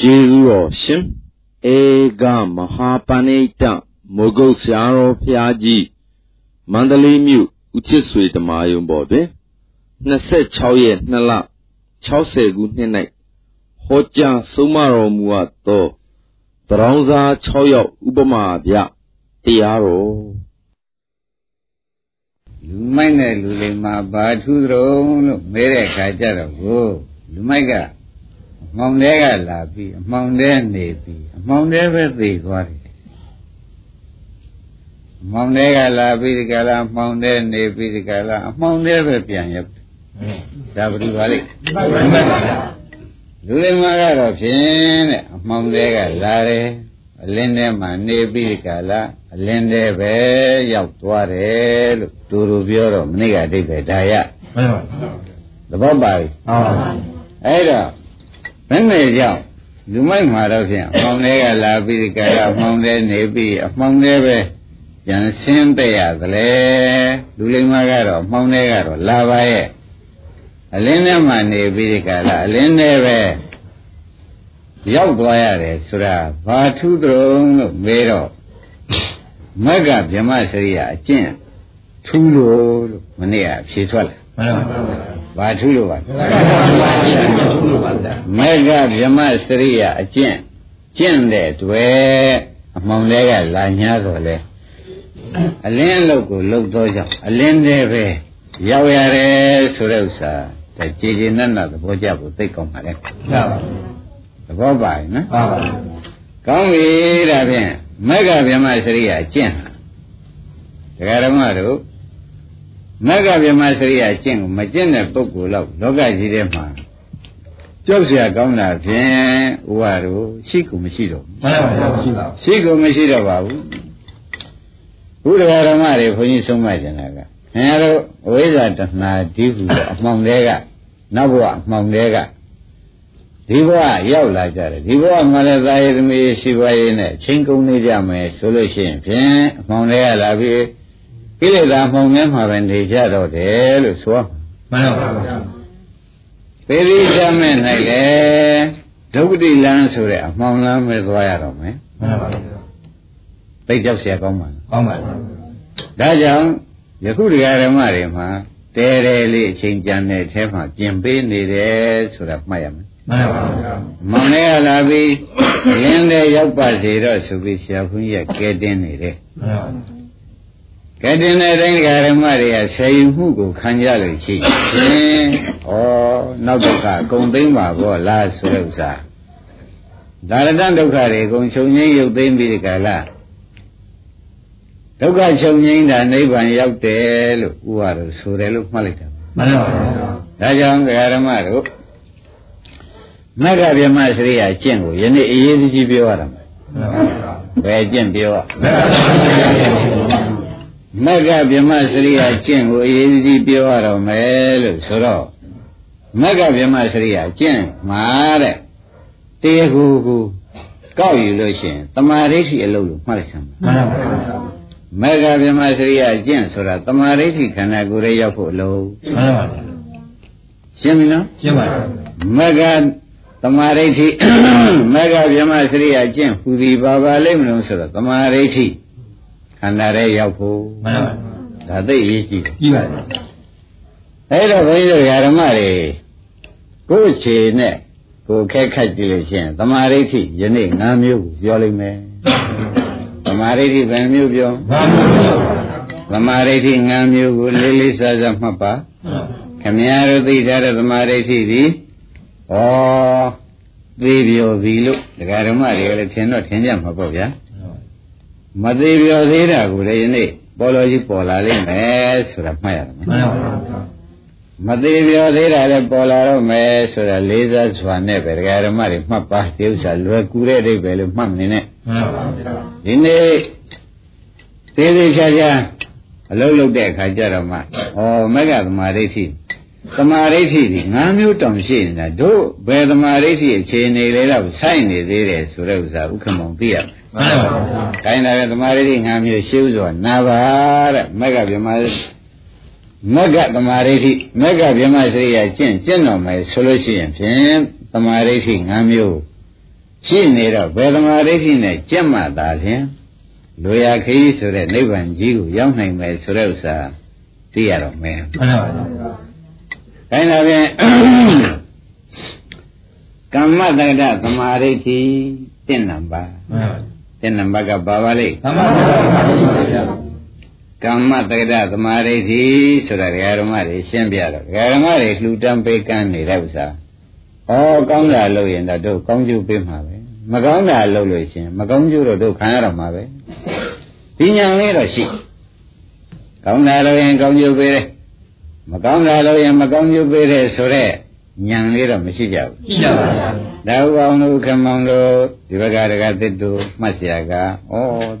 ကျေးဇူးတော်ရှင်ဧကမဟာပဏိတမိုးကုတ်ဆရာတော်ဖျားကြီးမန္တလေးမြို့ဦးချစ်ဆွေဓမ္မယုံပေါ်တွင်26ရက်2လ60ခုနှစ်၌ဟောကြားဆုံးမတော်မူအပ်သောတရောင်းစား6ယောက်ဥပမာဗျတရားတော်လူမိုက်နဲ့လူလိမ္မာဘာထူးတုံးလို့မဲတဲ့ခါကြတော့ကိုလူမိုက်ကအ မှောင်တဲကလာပြီးအမှောင်တဲနေပြီးအမှောင်တဲပဲသိသွားတယ်အမှောင်တဲကလာပြီးဒီကလာအမှောင်တဲနေပြီးဒီကလာအမှောင်တဲပဲပြန်ရောက်ဒါဘယ်လိုပါလိမ့်လူတွေမှာကတော့ဖြင့်တဲ့အမှောင်တဲကလာတယ်အလင်းထဲမှာနေပြီးဒီကလာအလင်းထဲပဲရောက်သွားတယ်လို့တူတူပြောတော့မနေ့ကအတိတ်ပဲဒါရမှန်ပါသဘောပါပြီဟုတ်ပါအဲ့တော့ ဘယ်နဲ့ကြောင့်လူမိုက်မှာတော့ဖြင့်အမှောင်တွေကလာပြီးကြရအမှောင်တွေနေပြီးအမှောင်တွေပဲကြံဆင်းတဲ့ရသလဲလူလိမ္မာကတော့အမှောင်တွေကတော့လာပါရဲ့အလင်းထဲမှာနေပြီးကြလာအလင်းထဲပဲရောက်သွားရတယ်ဆိုတာဘာထူးတုံးလို့မေးတော့မက်ကဗြဟ္မစရိယအကျင့်ထူးလို့လို့မနေ့ကဖြေထွက်လာမှန်ပါပါ ဘာထူးလို့ပါမေဃဗြမစရိယအကျင့်ကျင့်တဲ့တွေ့အမှောင်တွေကလာညာတော့လေအလင်းအလုတ်ကိုလှုပ်သောကြောင့်အလင်းတွေပဲရောက်ရတယ်ဆိုတဲ့ဥစ္စာဒါကြည်ကြည်နက်နက်သဘောကျဖို့သိကောင်းပါလေဟုတ်ပါဘူးသဘောပါရဲ့နော်ဟုတ်ပါဘူးကောင်းပြီဒါဖြင့်မေဃဗြမစရိယအကျင့်ဒကာဓမ္မတို့ မဂ္ဂဗြဟ္မစရိယကျင့်ကိုမကျင့်တဲ့ပုဂ္ဂိုလ်တော့လောကကြီးထဲမှာကြောက်เสียကောင်းတာဖြင့်ဥပါတို့ရှိကူမရှိတော့ဘူးမှန်ပါပါရှိပါဘူးရှိကူမရှိတော့ပါဘူးဘုရားဓမ္မတွေဘုန်းကြီးဆုံးမကျင်တာကခင်ဗျားတို့အဝိဇ္ဇာတဏှာဒီဟုအမှောင်တွေကနောက်ဘဝအမှောင်တွေကဒီဘဝရောက်လာကြတယ်ဒီဘဝမှာလည်းသာယသမီးရှိပါရဲ့နဲ့ချင်းကုန်နေကြမယ်ဆိုလို့ရှိရင်ဖြင့်အမှောင်တွေကလာပြီး ကိလေသာမှောင်မြဲမှာပဲနေကြတော့တယ်လို့ဆိုမှန်ပါပါပေရိသမဲ့၌လေဒုက္ခတိလန်းဆိုတဲ့အမှောင်လန်းပဲသွားရတော့မယ်မှန်ပါပါသိကြောက်เสียကောင်းပါလားကောင်းပါပါဒါကြောင့်ယခုတရားဓမ္မတွေမှာတဲတဲလေးအချိန်ကြံတဲ့အထဲမှာပြင်ပေးနေတယ်ဆိုတာမှတ်ရမယ်မှန်ပါပါမောင်လေးကလာပြီးလင်းတဲ့ရောက်ပါစေတော့ဆိုပြီးဆရာဘုန်းကြီးကကဲတင်နေတယ်မှန်ပါပါ ကဲတင်တဲ့တိုင်းဓမ္မတွေကဆယ်ယူမှုကိုခံကြလို့ရှိရင်ဩနောက်ဒုက္ခကုံသိမ့်ပါဘောလားဆိုတဲ့ဥစ္စာဒါရတဒုက္ခတွေကုံချုပ်ငိမ့်ရုပ်သိမ့်ပြီးဒီကလာဒုက္ခချုပ်ငိမ့်တာနိဗ္ဗာန်ရောက်တယ်လို့ဥပါတော့ဆိုတယ်လို့မှတ်လိုက်တာမှန်ပါပါဒါကြောင့်ဓမ္မတို့မဂ္ဂဗြဟ္မစရိယကျင့်ကိုယနေ့အရေးကြီးပြောရတာမှန်ပါပါဘယ်ကျင့်ပြော မက္ကဗြဟ္မစရိယာကျင့်ကိုအရေးကြီးပြောရတော့မယ်လို့ဆိုတော့မက္ကဗြဟ္မစရိယာကျင့်မှာတဲ့တရားကူကိုကောက်ယူလို့ရှိရင်တမာဒိဋ္ဌိအလုပ်လို့မှတ်လိုက်စမ်းပါမှန်ပါပါမက္ကဗြဟ္မစရိယာကျင့်ဆိုတာတမာဒိဋ္ဌိခန္ဓာကိုယ်ရဲ့ရောက်ဖို့အလုပ်မှန်ပါပါရှင်းပြီနော်ရှင်းပါပြီမက္ကတမာဒိဋ္ဌိမက္ကဗြဟ္မစရိယာကျင့်ဟူသည်ဘာပါလိမ့်မလို့ဆိုတော့တမာဒိဋ္ဌိ ခန္ဓာရဲရောက်ဖို့မှန်ပါဒါသိအရေးကြီးတယ်ကြီးပါအဲ့တော့ဘုန်းကြီးတို့ဓမ္မတွေကိုယ်ခြေနဲ့ကိုယ်ခက်ခတ်ကြည့်လို့ရှိရင်သမာဓိဋ္ဌိယနေ့၅မျိုးကိုပြောလိုက်မယ်သမာဓိဋ္ဌိဘယ်မျိုးပြောသမာဓိဋ္ဌိ၅မျိုးကိုလေးလေးစားစားမှတ်ပါခမည်းတော်သိထားတဲ့သမာဓိဋ္ဌိဒီဩသေးပြောပြီလို့ဒကာဓမ္မတွေကလည်းထင်တော့ထင်ကြမှာပေါ့ဗျာ မသေးပြောသေးတာကိုလည်းယနေ့ပေါ်လို့ကြီးပေါ်လာလိမ့်မယ်ဆိုတာမှတ်ရတယ်မှန်ပါပါမသေးပြောသေးတာလည်းပေါ်လာတော့မယ်ဆိုတာလေးစားစွာနဲ့ပဲဒကာရမတွေမှတ်ပါဒီဥစ္စာလွယ်ကူတဲ့အိဗယ်လို့မှတ်နေနဲ့မှန်ပါပါဒီနေ့သေးသေးချာချာအလုံးလုံးတဲ့အခါကျတော့မှဩမက္ကသမာဓိဋ္ဌိသမာဓိဋ္ဌိဒီ၅မျိုးတောင်ရှိနေတာတို့ဘယ်သမာဓိဋ္ဌိအခြေအနေလေးတော့ဆိုင်နေသေးတယ်ဆိုတဲ့ဥစ္စာဥက္ကမောင်သိရမယ် မှန်ပါပါ။ခိုင်းတာပဲသမာဓိဋ္ဌိ၅မျိုးရှင်းဥစွာနာပါတဲ့မက္ကဗြဟ္မမက္ကသမာဓိဋ္ဌိမက္ကဗြဟ္မစရိယကျင့်ကျင့်တော်မယ်ဆိုလို့ရှိရင်ဖြင့်သမာဓိဋ္ဌိ၅မျိုးရှိနေတော့ဘယ်သမာဓိရှိနဲ့ကြက်မှသာဖြင့်လူရခရီးဆိုတဲ့နိဗ္ဗာန်ကြီးကိုရောက်နိုင်မယ်ဆိုတဲ့ဥစ္စာသိရတော့မယ်မှန်ပါပါ။ဒါနဲ့ဖြင့်ကမ္မတက္ကသမာဓိတိတင့်နံပါတ်မှန်ပါ တင့်နံပါတ်ကပါပါလိမ့်မှန်ပါပါကမ္မတက္ကသမာဓိတိဆိုတာဒကာဓမ္မတွေရှင်းပြတော့ဒကာဓမ္မတွေလှူတန်းပေးကမ်းနေတဲ့ဥစ္စာဩကောင်းတာလို့ရင်တော့တို့ကောင်းကျိုးပေးမှာပဲမကောင်းတာလုပ်လို့ရှင်မကောင်းကျိုးတော့တို့ခံရတော့မှာပဲဒီညာလေးတော့ရှိကောင်းတာလို့ရင်ကောင်းကျိုးပေးတယ်မကောင်းတာလို့ရင်မကောင်းကျိုးပေးတယ်ဆိုတော့ ညံလေးတော့မရှိကြဘူးရှိပါပါဒါဥအောင်တို့ခမောင်တို့ဒီဘက်ကတကသစ်တို့မှတ်เสียကဩ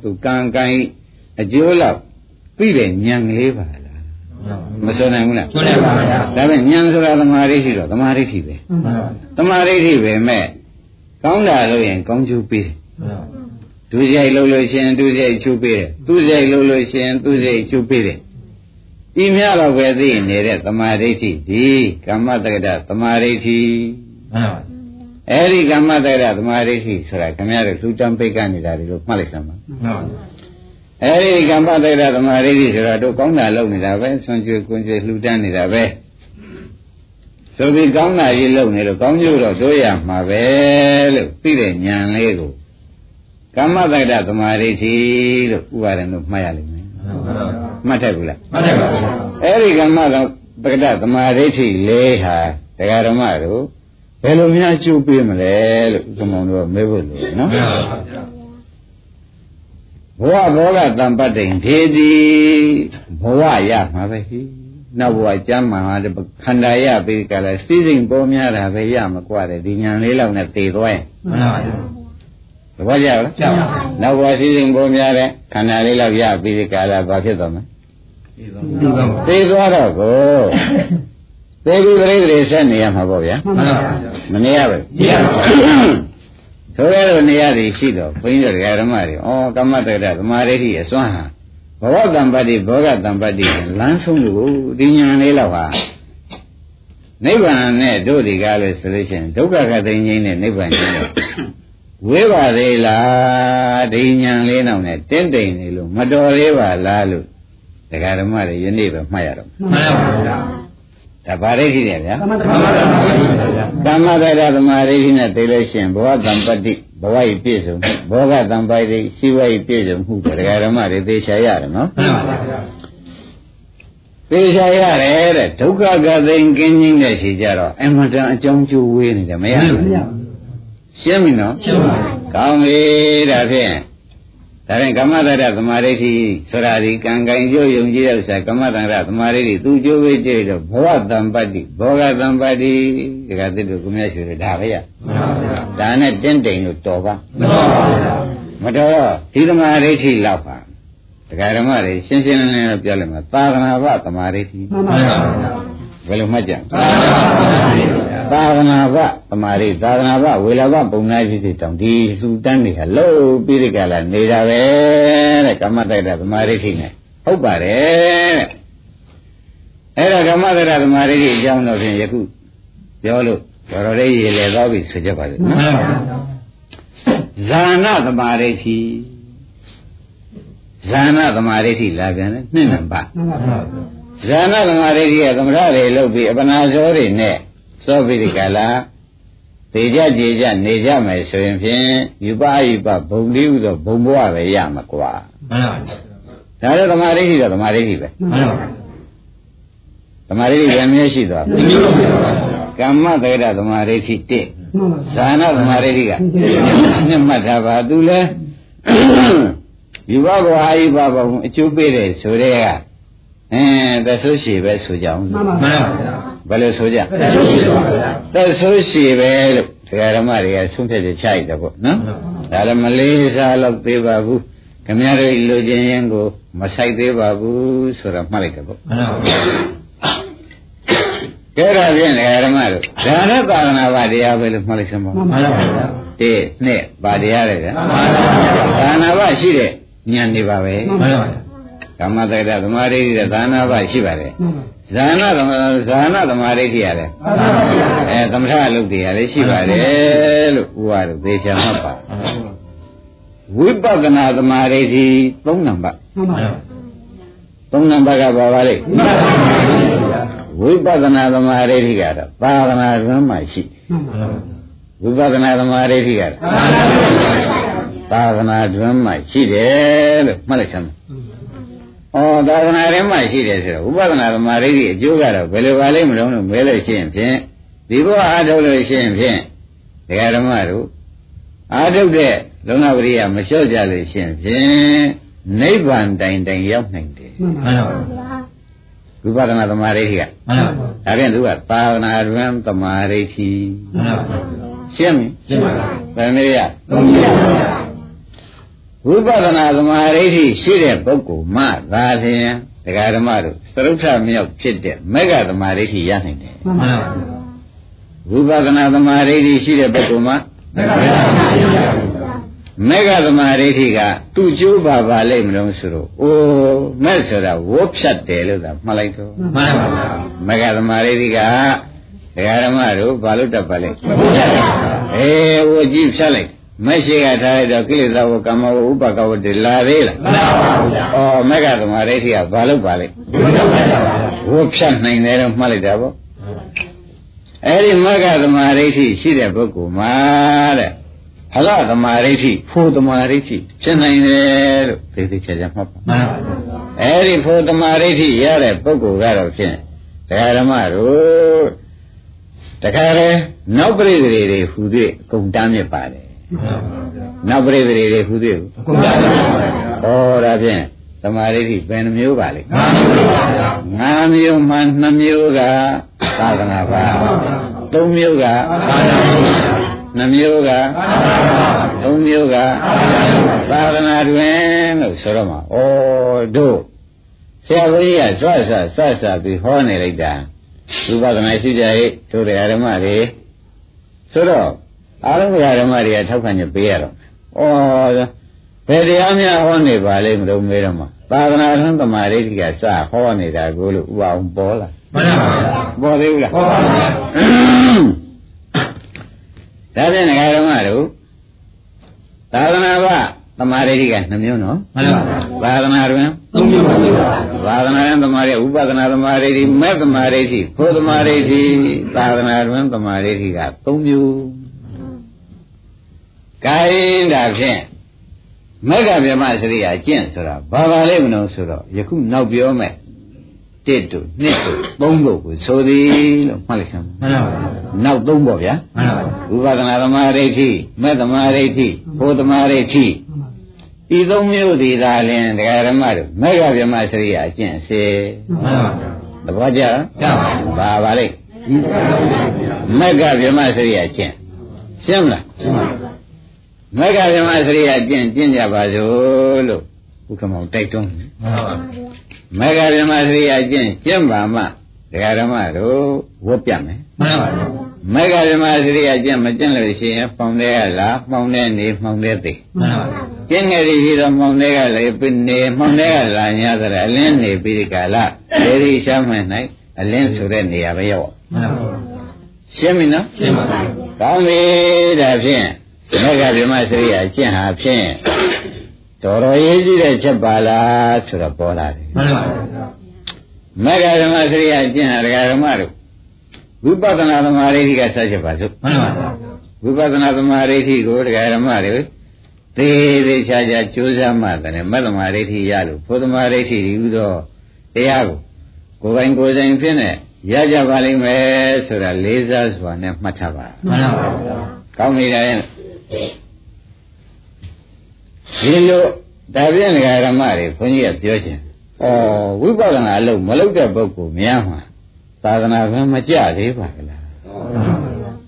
သူကံကံအကျိုးလောက်ပြီးတယ်ညံလေးပါလားမစွနိုင်ဘူးလားစွနိုင်ပါဗျာဒါပေမဲ့ညံဆိုတာသမာဓိရှိတော့သမာဓိရှိပဲသမာဓိရှိပဲမဲ့ကောင်းတာလို့ရင်ကောင်းကျိုးပေးတယ်ဒုစရိုက်လုပ်လို့ရှိရင်ဒုစရိုက်ကျိုးပေးတယ်သူစရိုက်လုပ်လို့ရှိရင်သူစရိုက်ကျိုးပေးတယ် ဤမြတော့ပဲသိနေတဲ့သမာဓိဋ္ဌိဒီကမ္မတက္ကဒသမာဓိဋ္ဌိမှန်ပါအဲ့ဒီကမ္မတက္ကဒသမာဓိဋ္ဌိဆိုတာခင်ဗျားတို့လူတန်းပိတ်ကနေတာတွေလို့မှတ်လိုက်စမ်းပါမှန်ပါအဲ့ဒီကမ္မတက္ကဒသမာဓိဋ္ဌိဆိုတာတို့ကောင်းတာလုပ်နေတာပဲဆွန်ကျွေးကွန်ကျွေးလှူဒန်းနေတာပဲဆိုပြီးကောင်းတာကြီးလုပ်နေလို့ကောင်းကျိုးတော့တို့ရမှာပဲလို့သိတဲ့ဉာဏ်လေးကိုကမ္မတက္ကဒသမာဓိဋ္ဌိလို့ဥပါဒံတို့မှတ်ရလိမ့်မယ်မှ တ်တယ်ဘူးလားမှတ်တယ်ပါဗျာအဲ့ဒီကမ္မကပကဒသမာဓိဋ္ဌိလေးဟာတရားဓမ္မတို့ဘယ်လိုများကျိုးပေးမလဲလို့ဥက္ကမောင်တို့မေးဖို့လို့နော်မှန်ပါဗျာဘဝဘောကတံပတ္တိန်ဒေတိဘဝရမှာပဲဟိနောက်ဘဝကျမ်းမာတဲ့ခန္ဓာရပြီးကြလားစိစိမ်ပေါ်များတာပဲရမှာกว่าတယ်ဒီညာလေးလောက်နဲ့သေသွားရင်မှန်ပါဗျာသဘောကျလားကျပါပါနောက်ဘဝစီစဉ်ပေါ်များတဲ့ခန္ဓာလေးလောက်ရပြီးဒီကာလဘာဖြစ်သွားမလဲ သိသွားတော့ကိုသိပြီးပြိတ္တိဆက်နေရမှာပေါ့ဗျာမှန်ပါပါမနေရဘူးမရပါဘူးဆိုရတော့နေရသည်ရှိတော့ဘုန်းကြီးတို့ဓမ္မတွေဩကမ္မတက္ကသမာဓိဋ္ဌိအစွမ်းဟာဘဝတံပတ္တိဘောဂတံပတ္တိလမ်းဆုံးလို့ဒီညာလေးလောက်ဟာနိဗ္ဗာန်နဲ့တို့ဒီကားလို့ဆိုလို့ရှိရင်ဒုက္ခခသိငြိမ်းတဲ့နိဗ္ဗာန်ကြီးဝေးပါသေးလားဒီညာလေးနောက်နဲ့တင်းတိမ်နေလို့မတော်သေးပါလားလို့ ဒကာဓမ္မတွေယနေ့ပဲမှတ်ရတော့မှန်ပါဗျာဒါဗာရိရှိတယ်ဗျာကမ္မတက္ကသမာဓိဗျာကမ္မတက္ကသမာဓိနဲ့သိလို့ရှိရင်ဘဝတံပတ္တိဘဝဤပြည့်စုံမှုဘောဂတံပိုက်တိရှိဝဤပြည့်စုံမှုဒကာဓမ္မတွေသိချာရတယ်နော်မှန်ပါဗျာသိချာရတယ်တဲ့ဒုက္ခကသိင်ကင်းခြင်းနဲ့ရှိကြတော့အမှန်တန်အကြောင်းကျိုးဝေးနေတယ်မရဘူးရှင်းပြီနော်ရှင်းပါပြီကောင်းပြီဒါဖြင့် ဒါဖြင့်ကမ္မတရသမာဓိရှိဆိုတာဒီကံကံကြိုးယုံကြည်တဲ့ဥစ္စာကမ္မတရသမာဓိသူကြိုးဝေးကြည့်တော့ဘဝတံပတ္တိဘောဂတံပတ္တိဒီကသစ်တို့ကုမြတ်ရှိတယ်ဒါပဲရမှန်ပါဗျာဒါနဲ့တင်းတိမ်လို့တော်ပါမတော်ပါဗျာမတော်ဒီသမာဓိရှိလောက်ပါဒကာဓမ္မတွေရှင်းရှင်းလင်းလင်းပြောလိုက်မှာသာသနာ့ဘသမာဓိရှိမှန်ပါဗျာ ဘယ်လိုမှတ်ကြသာသနာ့ဘသမာဓိသာသနာ့ဘဝေလာဘပုံနာရှိတဲ့တောင်ဒီလူတန်းတွေဟာလို့ပြီးဒီကလာနေတာပဲတဲ့ကမ္မတိုက်တာသမာဓိရှိနေဟုတ်ပါတယ်တဲ့အဲ့ဒါကမ္မတိုက်တာသမာဓိရှိအကြောင်းတော့ဖြင့်ယခုပြောလို့တော်တော်လေးရေလေသွားပြီဆိုကြပါလိမ့်မယ်ဇာနာသမာဓိရှိဇာနာသမာဓိရှိလာပြန်တယ်နှစ်နံပါတ် ဇာနာသမာဓိရှိကသမထတွေလုပ်ပြီးအပနာဇောတွေနဲ့သောပိရိကလာသေကြကြေကြနေကြမယ်ဆိုရင်ဖြင့်ယူပယူပဘုံလေးဥသောဘုံဘဝပဲရမှာကွာမှန်ပါဒါတော့သမာဓိရှိတော့သမာဓိရှိပဲမှန်ပါသမာဓိရှိရမျက်ရှိသွားပြီကမ္မသေရသမာဓိရှိတစ်ဇာနာသမာဓိကနှစ်မှတ်တာပါသူလဲယူပဘဝအာယုပဘုံအကျိုးပေးတယ်ဆိုတဲ့က အဲသဆိုးရှိပဲဆိုကြအောင်မှန်ပါဗျာဘယ်လိုဆိုကြသဆိုးရှိပါဗျာသဆိုးရှိပဲလို့ဒကာဓမ္မတွေကဆုံးဖြတ်ချက်ချလိုက်တယ်ပေါ့နော်ဒါလည်းမလေးစားတော့သေးပါဘူးခမရတို့လူချင်းရင်ကိုမဆိုင်သေးပါဘူးဆိုတော့မှတ်လိုက်တယ်ပေါ့မှန်ပါဗျာကဲဒါဖြင့်ဒကာဓမ္မတို့ဒါနဲ့သာသနာ့ဘာတရားပဲလို့မှတ်လိုက်စမ်းပါမှန်ပါဗျာတိနှစ်ဘာတရားလဲဗျာမှန်ပါဗျာသာသနာ့ဘာရှိတဲ့ဉာဏ်နေပါပဲမှန်ပါဗျာ ကမ္မတက္ကသမာဓိတဲ့သာနာဘရှိပါတယ်ဇဇာနာသမဇာနာသမာဓိဋ္ဌိရတယ်အဲသမထအလုပ်တွေရတယ်ရှိပါတယ်လို့ဥပါတို့သေချာမှတ်ပါဝိပဿနာသမာဓိဋ္ဌိ၃နံပါတ်မှန်ပါဗျာ၃နံပါတ်ကဘာပါလဲဝိပဿနာသမာဓိဋ္ဌိကတော့သာသနာ့ရမ်းမှရှိတယ်မှန်ပါဗျာဝိပဿနာသမာဓိဋ္ဌိကတော့သာသနာ့ရမ်းမှရှိတယ်လို့မှတ်လိုက်ချင်တယ် ဩသာသနာ့ရမ်းမှရှိတယ်ဆိုတော့ဝိပဿနာသမာဓိဋ္ဌိအကျိုးကတော့ဘယ်လိုပါလိမ့်မလို့လို့မဲလို့ရှိရင်ဖြင့်ဒီဘဝအားထုတ်လို့ရှိရင်ဖြင့်ဒကာဓမ္မတို့အားထုတ်တဲ့လုံလပရိယမလျှော့ကြလို့ရှိရင်ဖြင့်နိဗ္ဗာန်တိုင်တိုင်ရောက်နိုင်တယ်မှန်ပါဗျာဝိပဿနာသမာဓိဋ္ဌိကမှန်ပါဗျာဒါဖြင့်သူကသာသနာ့ရမ်းသမာဓိဋ္ဌိမှန်ပါဗျာရှင်းပြီရှင်းပါဗျာဗယ်မေရသုံးပါဗျာ ဝိပဿနာသမာဓိဋ္ဌိရှိတဲ့ပုဂ္ဂိုလ်မှသာလျှင်ဒကာဓမ္မတို့သရုပ်ထမြောက်ဖြစ်တဲ့မေဃသမာဓိဋ္ဌိရနိုင်တယ်မှန်ပါဗျာဝိပဿနာသမာဓိဋ္ဌိရှိတဲ့ပုဂ္ဂိုလ်မှမှန်ပါဗျာမေဃသမာဓိဋ္ဌိကသူ့ကျိုးပါပါလိမ့်မလို့ဆိုတော့အိုးမဲ့ဆိုတာဝတ်ဖြတ်တယ်လို့သာမှတ်လိုက်တော့မှန်ပါဗျာမေဃသမာဓိဋ္ဌိကဒကာဓမ္မတို့ဘာလို့တတ်ပါလဲအေးဝကြည့်ဖြတ်လိုက် မရှိကထားလိုက်တော့ကိလေသာဝကမ္မဝဥပကဝတ္တလာသေးလားမှန်ပါဗျာဩမေဃသမာဓိဋ္ဌိကဘာလို့ပါလဲမှန်ပါဗျာဝတ်ဖြတ်နိုင်တယ်တော့မှတ်လိုက်တာပေါ့အဲ့ဒီမေဃသမာဓိဋ္ဌိရှိတဲ့ပုဂ္ဂိုလ်မှာတဲ့ဟလသမာဓိဋ္ဌိဖို့သမာဓိဋ္ဌိဖြစ်နိုင်တယ်လို့သိသိချာချာမှတ်ပါမှန်ပါဗျာအဲ့ဒီဖို့သမာဓိဋ္ဌိရတဲ့ပုဂ္ဂိုလ်ကတော့ဖြင့်ဒကာဓမ္မတို့တခါလေနောက်ပရိသေတွေဟူ၍အကုန်တမ်းမြစ်ပါတယ်မှ န်ပါဗျာနောက်ပရိသေတွေဟူ၍အကုန်ပါဗျာဩဒါဖြင့်သမာဓိဋ္ဌိဘယ်နှမျိုးပါလဲမှန်ပါဗျာငါးမျိုးမှနှစ်မျိုးကသာသနာပါသုံးမျိုးကနှစ်မျိုးကသုံးမျိုးကသာသနာတွင်လို့ဆိုတော့မှာဩတို့ဆရာဘုရားကဆွဆွဆွဆွပြီးဟောနေလိုက်တာဥပဒနာရှိကြရဲ့တို့တရားဓမ္မတွေဆိုတော့ အာရုံတရားဓမ္မတွေကထောက်ခံချက်ပေးရတော့ဩဘယ်တရားများဟောနေပါလိမ့်မလို့မေးတော့မှာသာသနာ့သမာဓိဋ္ဌိကစဟောနေတာကိုလို့ဥပအောင်ပေါ်လာမှန်ပါဗျာပေါ်သေးဘူးလားဟုတ်ပါဗျာဒါဖြင့်ငဃာဓမ္မတို့သာသနာ့ဘသမာဓိဋ္ဌိက2မျိုးနော်မှန်ပါဗျာသာသနာတွင်သုံးမျိုးပါဗျာသာသနာ့သမာဓိဥပဒနာသမာဓိဋ္ဌိမဲ့သမာဓိဋ္ဌိဖို့သမာဓိဋ္ဌိသာသနာတွင်သမာဓိဋ္ဌိက3မျိုး ကိုင်းဒါဖြင့်မက္ကဗျမစရိယာကျင့်ဆိုတာဘာပါလိမ့်မလို့ဆိုတော့ယခုနောက်ပြောမဲ့တစ်တို့နှစ်တို့သုံးတို့ကိုဆိုသည်လို့မှတ်လိုက်စမ်းမှန်ပါဗျာနောက်သုံးပေါ့ဗျာမှန်ပါဗျာဥပဒနာသမာဓိဋ္ဌိမဲ့သမာဓိဋ္ဌိဘုသမာဓိဋ္ဌိဤသုံးမျိုးသည်သာလျှင်တရားဓမ္မတို့မေဃဗျမစရိယာအကျင့်စေမှန်ပါဗျာသဘောကျလားရပါဘူးဘာပါလိမ့်မေဃဗျမစရိယာအကျင့်ရှင်းမလား မေဃဗျမစရိယာအကျင့်ကျင့်ကြပါစို့လို့ဥက္ကမောင်တိုက်တွန်းတယ်မှန်ပါဗျာမေဃဗျမစရိယာအကျင့်ကျင့်ပါမှတရားဓမ္မတို့ဝတ်ပြမယ်မှန်ပါဗျာမေဃဓမ္မစရိယကျင့်မကျင့်လို့ရှိရင်ပေါင်တဲ့ကလာပေါင်တဲ့နေပေါင်တဲ့သိမှန်ပါဗျာကျင့်ငယ်ပြီးတော့ပေါင်တဲ့ကလည်းပြနေပေါင်တဲ့ကလာညာသရအလင်းနေပြီးဒီကလာဒေဒီရှားမှန်၌အလင်းဆိုတဲ့နေရာပဲရောက်မှန်ပါဗျာရှင်းပြီနော်ရှင်းပါဗျာကောင်းပြီဒါဖြင့် မေဃဓမ္မစရိယကျင့်ဟာဖြင့်တော်တော်ရေးကြည့်တဲ့ချက်ပါလားဆိုတော့ပေါ်လာတယ်မှန်ပါဗျာမေဃဓမ္မစရိယကျင့်ဟာဒကာဓမ္မတို့ဝိပဿနာသမာဓိကဆက်ချက်ပါစို့မှန်ပါဗျာဝိပဿနာသမာဓိဋ္ဌိကိုတရားဓမ္မတွေသေးသေးချာချာကြိုးစားမှတယ်မသမာဓိဋ္ဌိရလို့ဘုသမာဓိဋ္ဌိဒီဥသောတရားကိုကိုယ်ပိုင်ကိုယ်ဆိုင်ဖြစ်နေရကြပါလိမ့်မယ်ဆိုတာလေးစားစွာနဲ့မှတ်ထားပါမှန်ပါဗျာကောင်းနေတာရဲ့ ဒီလိုဒါဖြင့်တရားဓမ္မတွေခွန်ကြီးကပြောခြင်းဩဝိပဿနာအလုပ်မလုပ်တဲ့ပုဂ္ဂိုလ်များမှာသာသနာ့ဘယ်မကြသေးပါကလား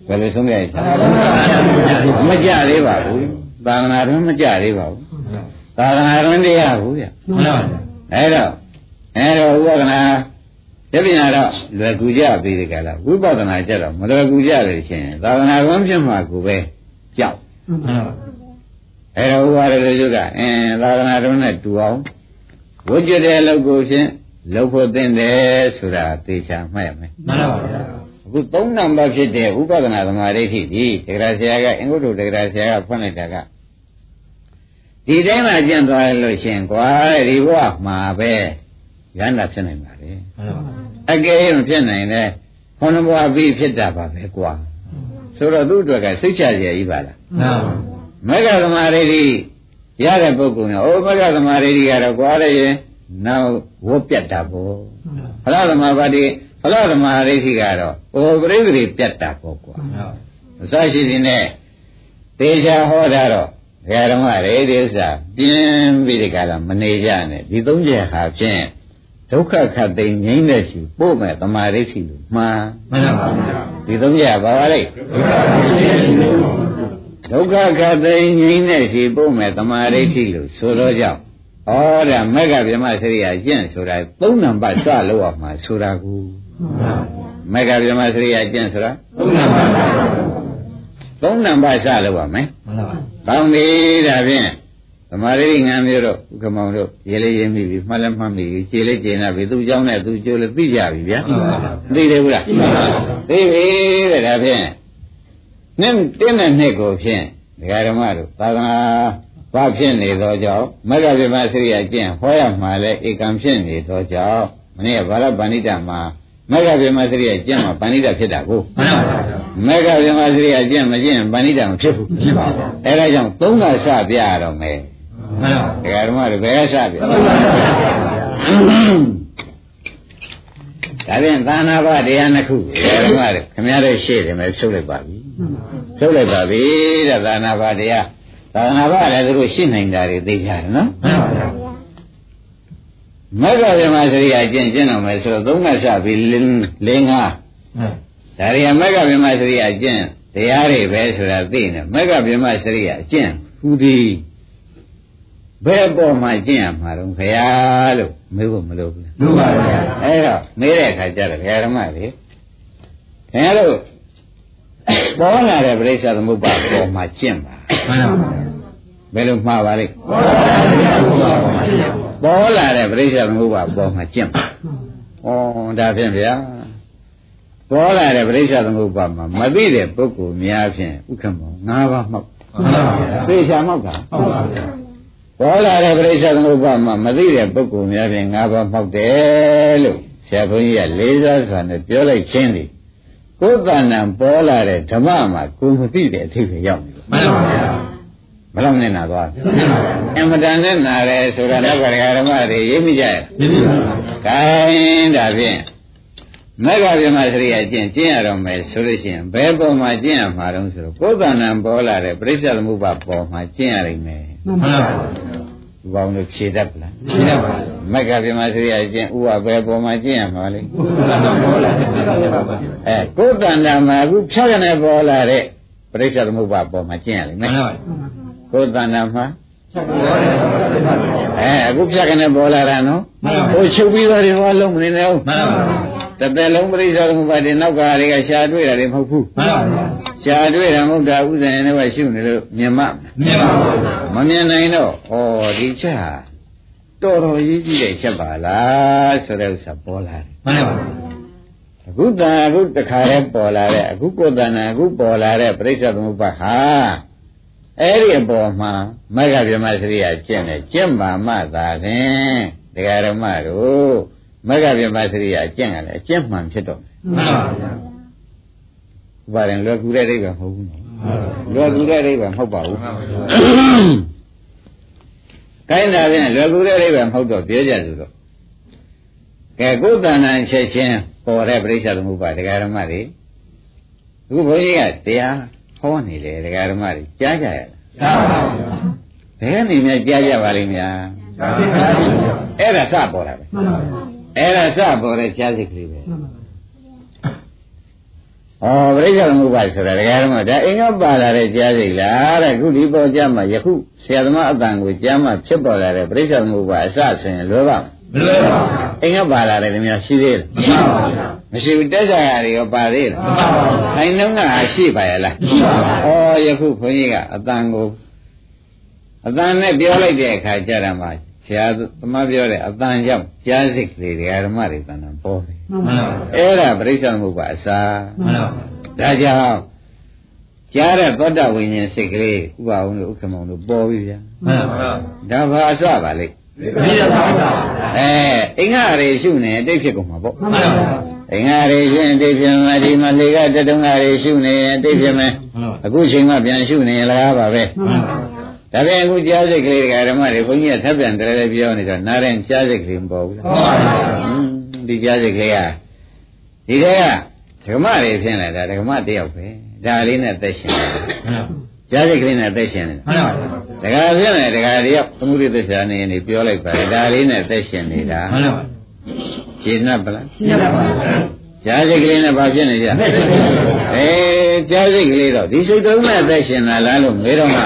ဘယ်လိုဆုံးဖြတ်ရလဲမကြသေးပါဘူးသာသနာ့တွင်မကြသေးပါဘူးသာသနာ့တွင်တရားဘူးဗျမှန်ပါဗျာအဲ့တော့အဲ့တော့ဥပဒနာတပညာတော့လွယ်ကူကြပြီဒီကလာဝိပဿနာကြတော့မလွယ်ကူကြလို့ချင်းသာသနာ့တွင်ဖြစ်မှာကိုပဲကြောက်မှန်ပါဗျာ အဲ့တော့ဥပါဒလေစုကအင်းသာသနာ့တွင်နဲ့တူအောင်ဝိကြတဲ့အလုပ်ကိုဖြင့်လောက်ဖို့သင့်တယ်ဆိုတာသေချာမှတ်ရမယ်မှန်ပါဗျာအခုသုံးနံပါတ်ဖြစ်တဲ့ဥပဒနာသမာဓိဋ္ဌိဒီတရားဆရာကအင်္ဂုတ္တတရားဆရာကဖွင့်လိုက်တာကဒီတိုင်းမှကျင့်သွားလို့ရှိရင်ကွာဒီဘဝမှာပဲရဟန္တာဖြစ်နိုင်ပါလေမှန်ပါဗျာအကယ်၍မဖြစ်နိုင်လဲခုနဘဝပြီးဖြစ်တာပါပဲကွာ ဆိုတော့သူ့အတွက်ကစိတ်ချစရာကြီးပါလားမှန်ပါမေဃသမာဓိဋ္ဌိရတဲ့ပုဂ္ဂိုလ်ကအိုမေဃသမာဓိဋ္ဌိကတော့ကွာရရင်နောက်ဝတ်ပြတ်တာပေါ့ဖလားသမာပါတိဖလားသမာဓိဋ္ဌိကတော့ဟိုပရိသေတွေပြတ်တာပေါ့ကွာအစရှိစီနဲ့သေချာဟောတာတော့ဘုရားဓမ္မရေဒီဥစ္စာပြင်းပြီးဒီကလာမနေကြနဲ့ဒီသုံးချက်ဟာဖြင့် ဒုက္ခခတ်သိမ်းငြိမ့်တဲ့ရှိပို့မဲ့သမာဓိဋ္ဌိလို့မှားမှန်ပါဗျာဒီသုံးချက်ဘာပါလဲဒုက္ခခတ်သိမ်းငြိမ့်တဲ့ရှိပို့မဲ့သမာဓိဋ္ဌိလို့ဆိုတော့ကြောင့်ဩဒါမက္ကဗြဟ္မစရိယာကျင့်ဆိုတာသုံးနံပါတ်စလို့အောင်မှာဆိုတာကူမက္ကဗြဟ္မစရိယာကျင့်ဆိုတာသုံးနံပါတ်ဗျာသုံးနံပါတ်စလို့ရမယ်မှန်ပါဗျာ။ကောင်းပြီဒါဖြင့် သမာဓိငန်းမျိုးတော့ဥက္ကမောင်တို့ရေးလေးရေးမိပြီမှတ်လည်းမှတ်မိပြီခြေလေးကျင်လာပြီသူ့เจ้าနဲ့သူ့ကျိုးလည်းသိကြပြီဗျာ မှန်ပါဗျာ သိတယ်ဘူးလားသိပြီတဲ့ဒါဖြင့်နှစ်တင်းတဲ့နှစ်ကိုဖြင့်ဒကာဓမ္မတို့သာသနာဘာဖြစ်နေသောကြောင့်မဂ္ဂဗေမစရိယကျင့်ဟောရမှာလဲဧကံဖြစ်နေသောကြောင့်မနေ့ကဘာလပဏိတမှာမဂ္ဂဗေမစရိယကျင့်မှာပဏိတဖြစ်တာကို မှန်ပါဗျာ မေဃဗြဟ္မစရိယကျင့်မကျင့်ပဏိတံမဖြစ်ဘူး ဖြစ်ပါဗျာ အဲဒါကြောင့်သုံးခါစပြရတော့မယ် မှန်ပါဒကာဓမ္မတွေဘယ်ကစပြဒါဖြင့်သာနာပတရားနှစ်ခုဒကာဓမ္မတွေခင်ဗျားတို့ရှေ့တယ်မယ်ဖြုတ်လိုက်ပါပြီဖြုတ်လိုက်ပါပြီတဲ့သာနာပတရားသာနာပလည်းသူတို့ရှင်းနိုင်တာတွေသိကြတယ်နော်မှန်ပါဗျာမေဃဗြဟ္မစရိယကျင့်ကျင့်တော့မယ်ဆိုတော့သုံးခါစပြီလေးငါးမှန်ဒါရီမက္ကဗြဟ္မစရိယအကျင့်တရားတွေပဲဆိုတာသိနေမက္ကဗြဟ္မစရိယအကျင့်ဟူသည် ဘယ်ပေါ်မှာကျင့်ရမှာတော့ခရားလို့မေးဖို့မလိုဘူးလားလို့ပါဗျာအဲ့တော့မေးတဲ့အခါကျတော့ခရားဓမ္မတွေခင်ဗျားတို့ပေါ်လာတဲ့ပြိဿသမုပ္ပါပေါ်မှာကျင့်ပါမှန်ပါဗျာဘယ်လိုမှားပါလိမ့်ဟုတ်ပါဗျာဟုတ်ပါဗျာပေါ်လာတဲ့ပြိဿသမုပ္ပါပေါ်မှာကျင့်ပါဩဒါဖြင့်ဗျာပေါ်လာတဲ့ပြိဿသမုပ္ပါမှာမသိတဲ့ပုဂ္ဂိုလ်များဖြင့်ဥက္ကမော၅ပါးမှောက်မှန်ပါဗျာသိချာမှောက်တာဟုတ်ပါဗျာ ပေါ်လာတဲ့ပြိဿသမုပ္ပါမှာမသိတဲ့ပုဂ္ဂိုလ်များဖြင့်၅ပါးမှောက်တယ်လို့ဆရာဘုန်းကြီးကလေးစားစွာနဲ့ပြောလိုက်ခြင်းသည်ကိုယ်တဏ္ဍာပေါ်လာတဲ့ဓမ္မမှာကိုယ်မသိတဲ့အထိပ္ပယ်ရောက်နေတယ်မှန်ပါဗျာဘယ်လောက်နဲ့နာသွားလဲမှန်ပါဗျာအင်မတန်နဲ့နာတယ်ဆိုတာတော့ဗရဓမ္မတွေရိပ်မိကြရဲ့ပြည့်ပါဗျာ။ခိုင်းဒါဖြင့်မဂ္ဂဗြဟ္မစရိယကျင့်ကျင့်ရတော့မယ်ဆိုလို့ရှိရင်ဘယ်ပုံမှာကျင့်ရမှာတုံးဆိုတော့ကိုယ်တဏ္ဍာပေါ်လာတဲ့ပြိဿသမုပ္ပါပေါ်မှာကျင့်ရနိုင်မယ် မှန်ပါဗျာ။ဒီပေါင်းလို့ဖြေတတ်ပလားပြည့်ပါဗျာ။မဂ္ဂဗြဟ္မစရိယကျင့်ဥပဘယ်ပုံမှာကျင့်ရမှာလဲဟုတ်ပါဗျာဟုတ်ပါဗျာ။အဲကိုယ်တဏ္ဍာမှာအခုဖြတ်ရနေပေါ်လာတဲ့ပြိဿသမုပ္ပါပေါ်မှာကျင့်ရလိမ့်မှမယ်န်ပါဗျာ။ကိုယ်တဏ္ဍာမှာချက်ပေါ်တယ်မှန်ပါဗျာအဲအခုဖြတ်ကနေပေါ်လာတာနော်မှန်ပါဟိုချုပ်ပြီးတော့ဒီဟောလုံးမနေနဲ့ဟုတ်မှန်ပါဗျာတသက်လုံးပြိဿသမုပ္ပါဒ်နောက်ကတွေကရှားတွေ့တာတွေမဟုတ်ဘူးမှန်ပါဗျာ ရှားတွေ့တာမဟုတ်တာဥစ္စာနဲ့ပဲရှုနေလို့မြင်မမြင်ပါဗျာမမြင်နိုင်တော့ဩဒီချက်ဟာတော်တော်ရေးကြည့်တဲ့ချက်ပါလားဆိုတဲ့ဥစ္စာပေါ်လာတယ်မှန်ပါဗျာအခုတန်အခုတခါလဲပေါ်လာတဲ့အခုကိုယ်တဏ္ဍာအခုပေါ်လာတဲ့ပြိဿသမုပ္ပါဒ်ဟာအဲ့ဒီအပေါ်မှာမဂ္ဂဗြဟ္မစရိယကျင့်တယ်ကျင့်ပါမှသာဖြင့်တရားဓမ္မတို့မဂ္ဂဗြဟ္မစရိယကျင့်ရလဲအကျင့်မှန်ဖြစ်တော့မယ်မှန်ပါဗျာဥ ပါရင်လွယ်ကူတဲ့အိဗယ်မဟုတ်ဘူးနော်လွယ်ကူတဲ့အိဗယ်မဟုတ်ပါဘူးကိုင်းတာဖြင့်လွယ်ကူတဲ့အိဗယ်မဟုတ်တော့ပြောကြသူတော့ကဲကိုယ်တဏ္ဍာချက်ချင်းပေါ်တဲ့ပြိဿသမုပ္ပါဒကာဓမ္မတွေအခုဘုန်းကြီးကတရားဟောနေတယ်ဒကာဓမ္မတွေကြားကြရလားရပါဗျာဘယ်ကနေများကြားကြပါလိမ့်များဒါပြည့်ပါဗျာအဲ့ဒါစပေါ်တာပဲမှန်ပါဗျာအဲ့ဒါစပေါ်တဲ့ကြားစိတ်ကလေးပဲမှန်ပါဗျာ ဩပရိစ္ဆေသမုပ္ပါဒ်ဆိုတာတရားဓမ္မဒါအင်္ဂပါလာတဲ့ကြားစိတ်လားတဲ့ခုဒီပေါ်ကြမှာယခုဆရာသမားအတန်ကိုကြားမှာဖြစ်ပေါ်လာတဲ့ပရိစ္ဆေသမုပ္ပါဒ်အစဆိုရင်လွယ်ပါ့မမလွယ်ပါဘူးအင်္ဂပါလာတဲ့တမျိုးရှိသေးလားမရှိပါဘူးဗျာမရှိဘူးတက်ကြရတွေရောပါသေးလားမှန်ပါပါခိုင်နှုံးကရှိပါရဲ့လားရှိပါပါဩယခုခွန်ကြီးကအတန်ကိုအတန်နဲ့ပြောလိုက်တဲ့အခါကျတော့မှ ဆရာသမားပြောတဲ့အတန်ကြောင့်ကြားစိတ်ကလေးတရားဓမ္မတွေတန်တန်ပေါ်တယ်မှန်ပါဗျာအဲ့ဒါပြိဿမှုပါအစာမှန်ပါဗျာဒါကြောင့်ကြားတဲ့သောတာဝိညာဉ်စိတ်ကလေးဥပအောင်လို့ဥက္ကမောင်တို့ပေါ်ပြီဗျာမှန်ပါဗျာဒါဘာအစပါလိမ့်ပြည့်ရပါဗျာအဲအင်္ဂါရေရှုနေအတိတ်ဖြစ်ကုန်မှာပေါ့မှန်ပါဗျာအင်္ဂါရေရှုရင်အတိတ်ဖြစ်မှာဒီမှာလေကတတုံးကရေရှုနေရင်အတိတ်ဖြစ်မယ်မှန်ပါအခုချိန်မှပြန်ရှုနေရင်လည်းပါပဲမှန်ပါ ဒါပေမဲ့အခုကြားစိတ်ကလေးဓမ္မတွေဘုန်းကြီးကထပ်ပြန်တယ်လည်းပြောနေတော့နားရင်ကြားစိတ်ကလေးမပေါ်ဘူးလားဟုတ်ပါဗျာဟွန်းဒီကြားစိတ်ကလေးကဒီကကဓမ္မတွေဖြစ်လာတာဓမ္မတယောက်ပဲဒါလေးနဲ့သက်ရှင်တယ်မှန်ပါကြားစိတ်ကလေးနဲ့သက်ရှင်တယ်မှန်ပါဒကာဖြစ်နေဒကာတယောက်သမုဒိသစ္စာနေနေပြောလိုက်ပါလေဒါလေးနဲ့သက်ရှင်နေတာမှန်ပါရှင်း납ပလားရှင်းရပါဗျာကြားစိတ်ကလေးနဲ့ဘာဖြစ်နေကြအေးကြားစိတ်ကလေးတော့ဒီစိတ်သုံးနဲ့သက်ရှင်လာလားလို့မေးတော့မှ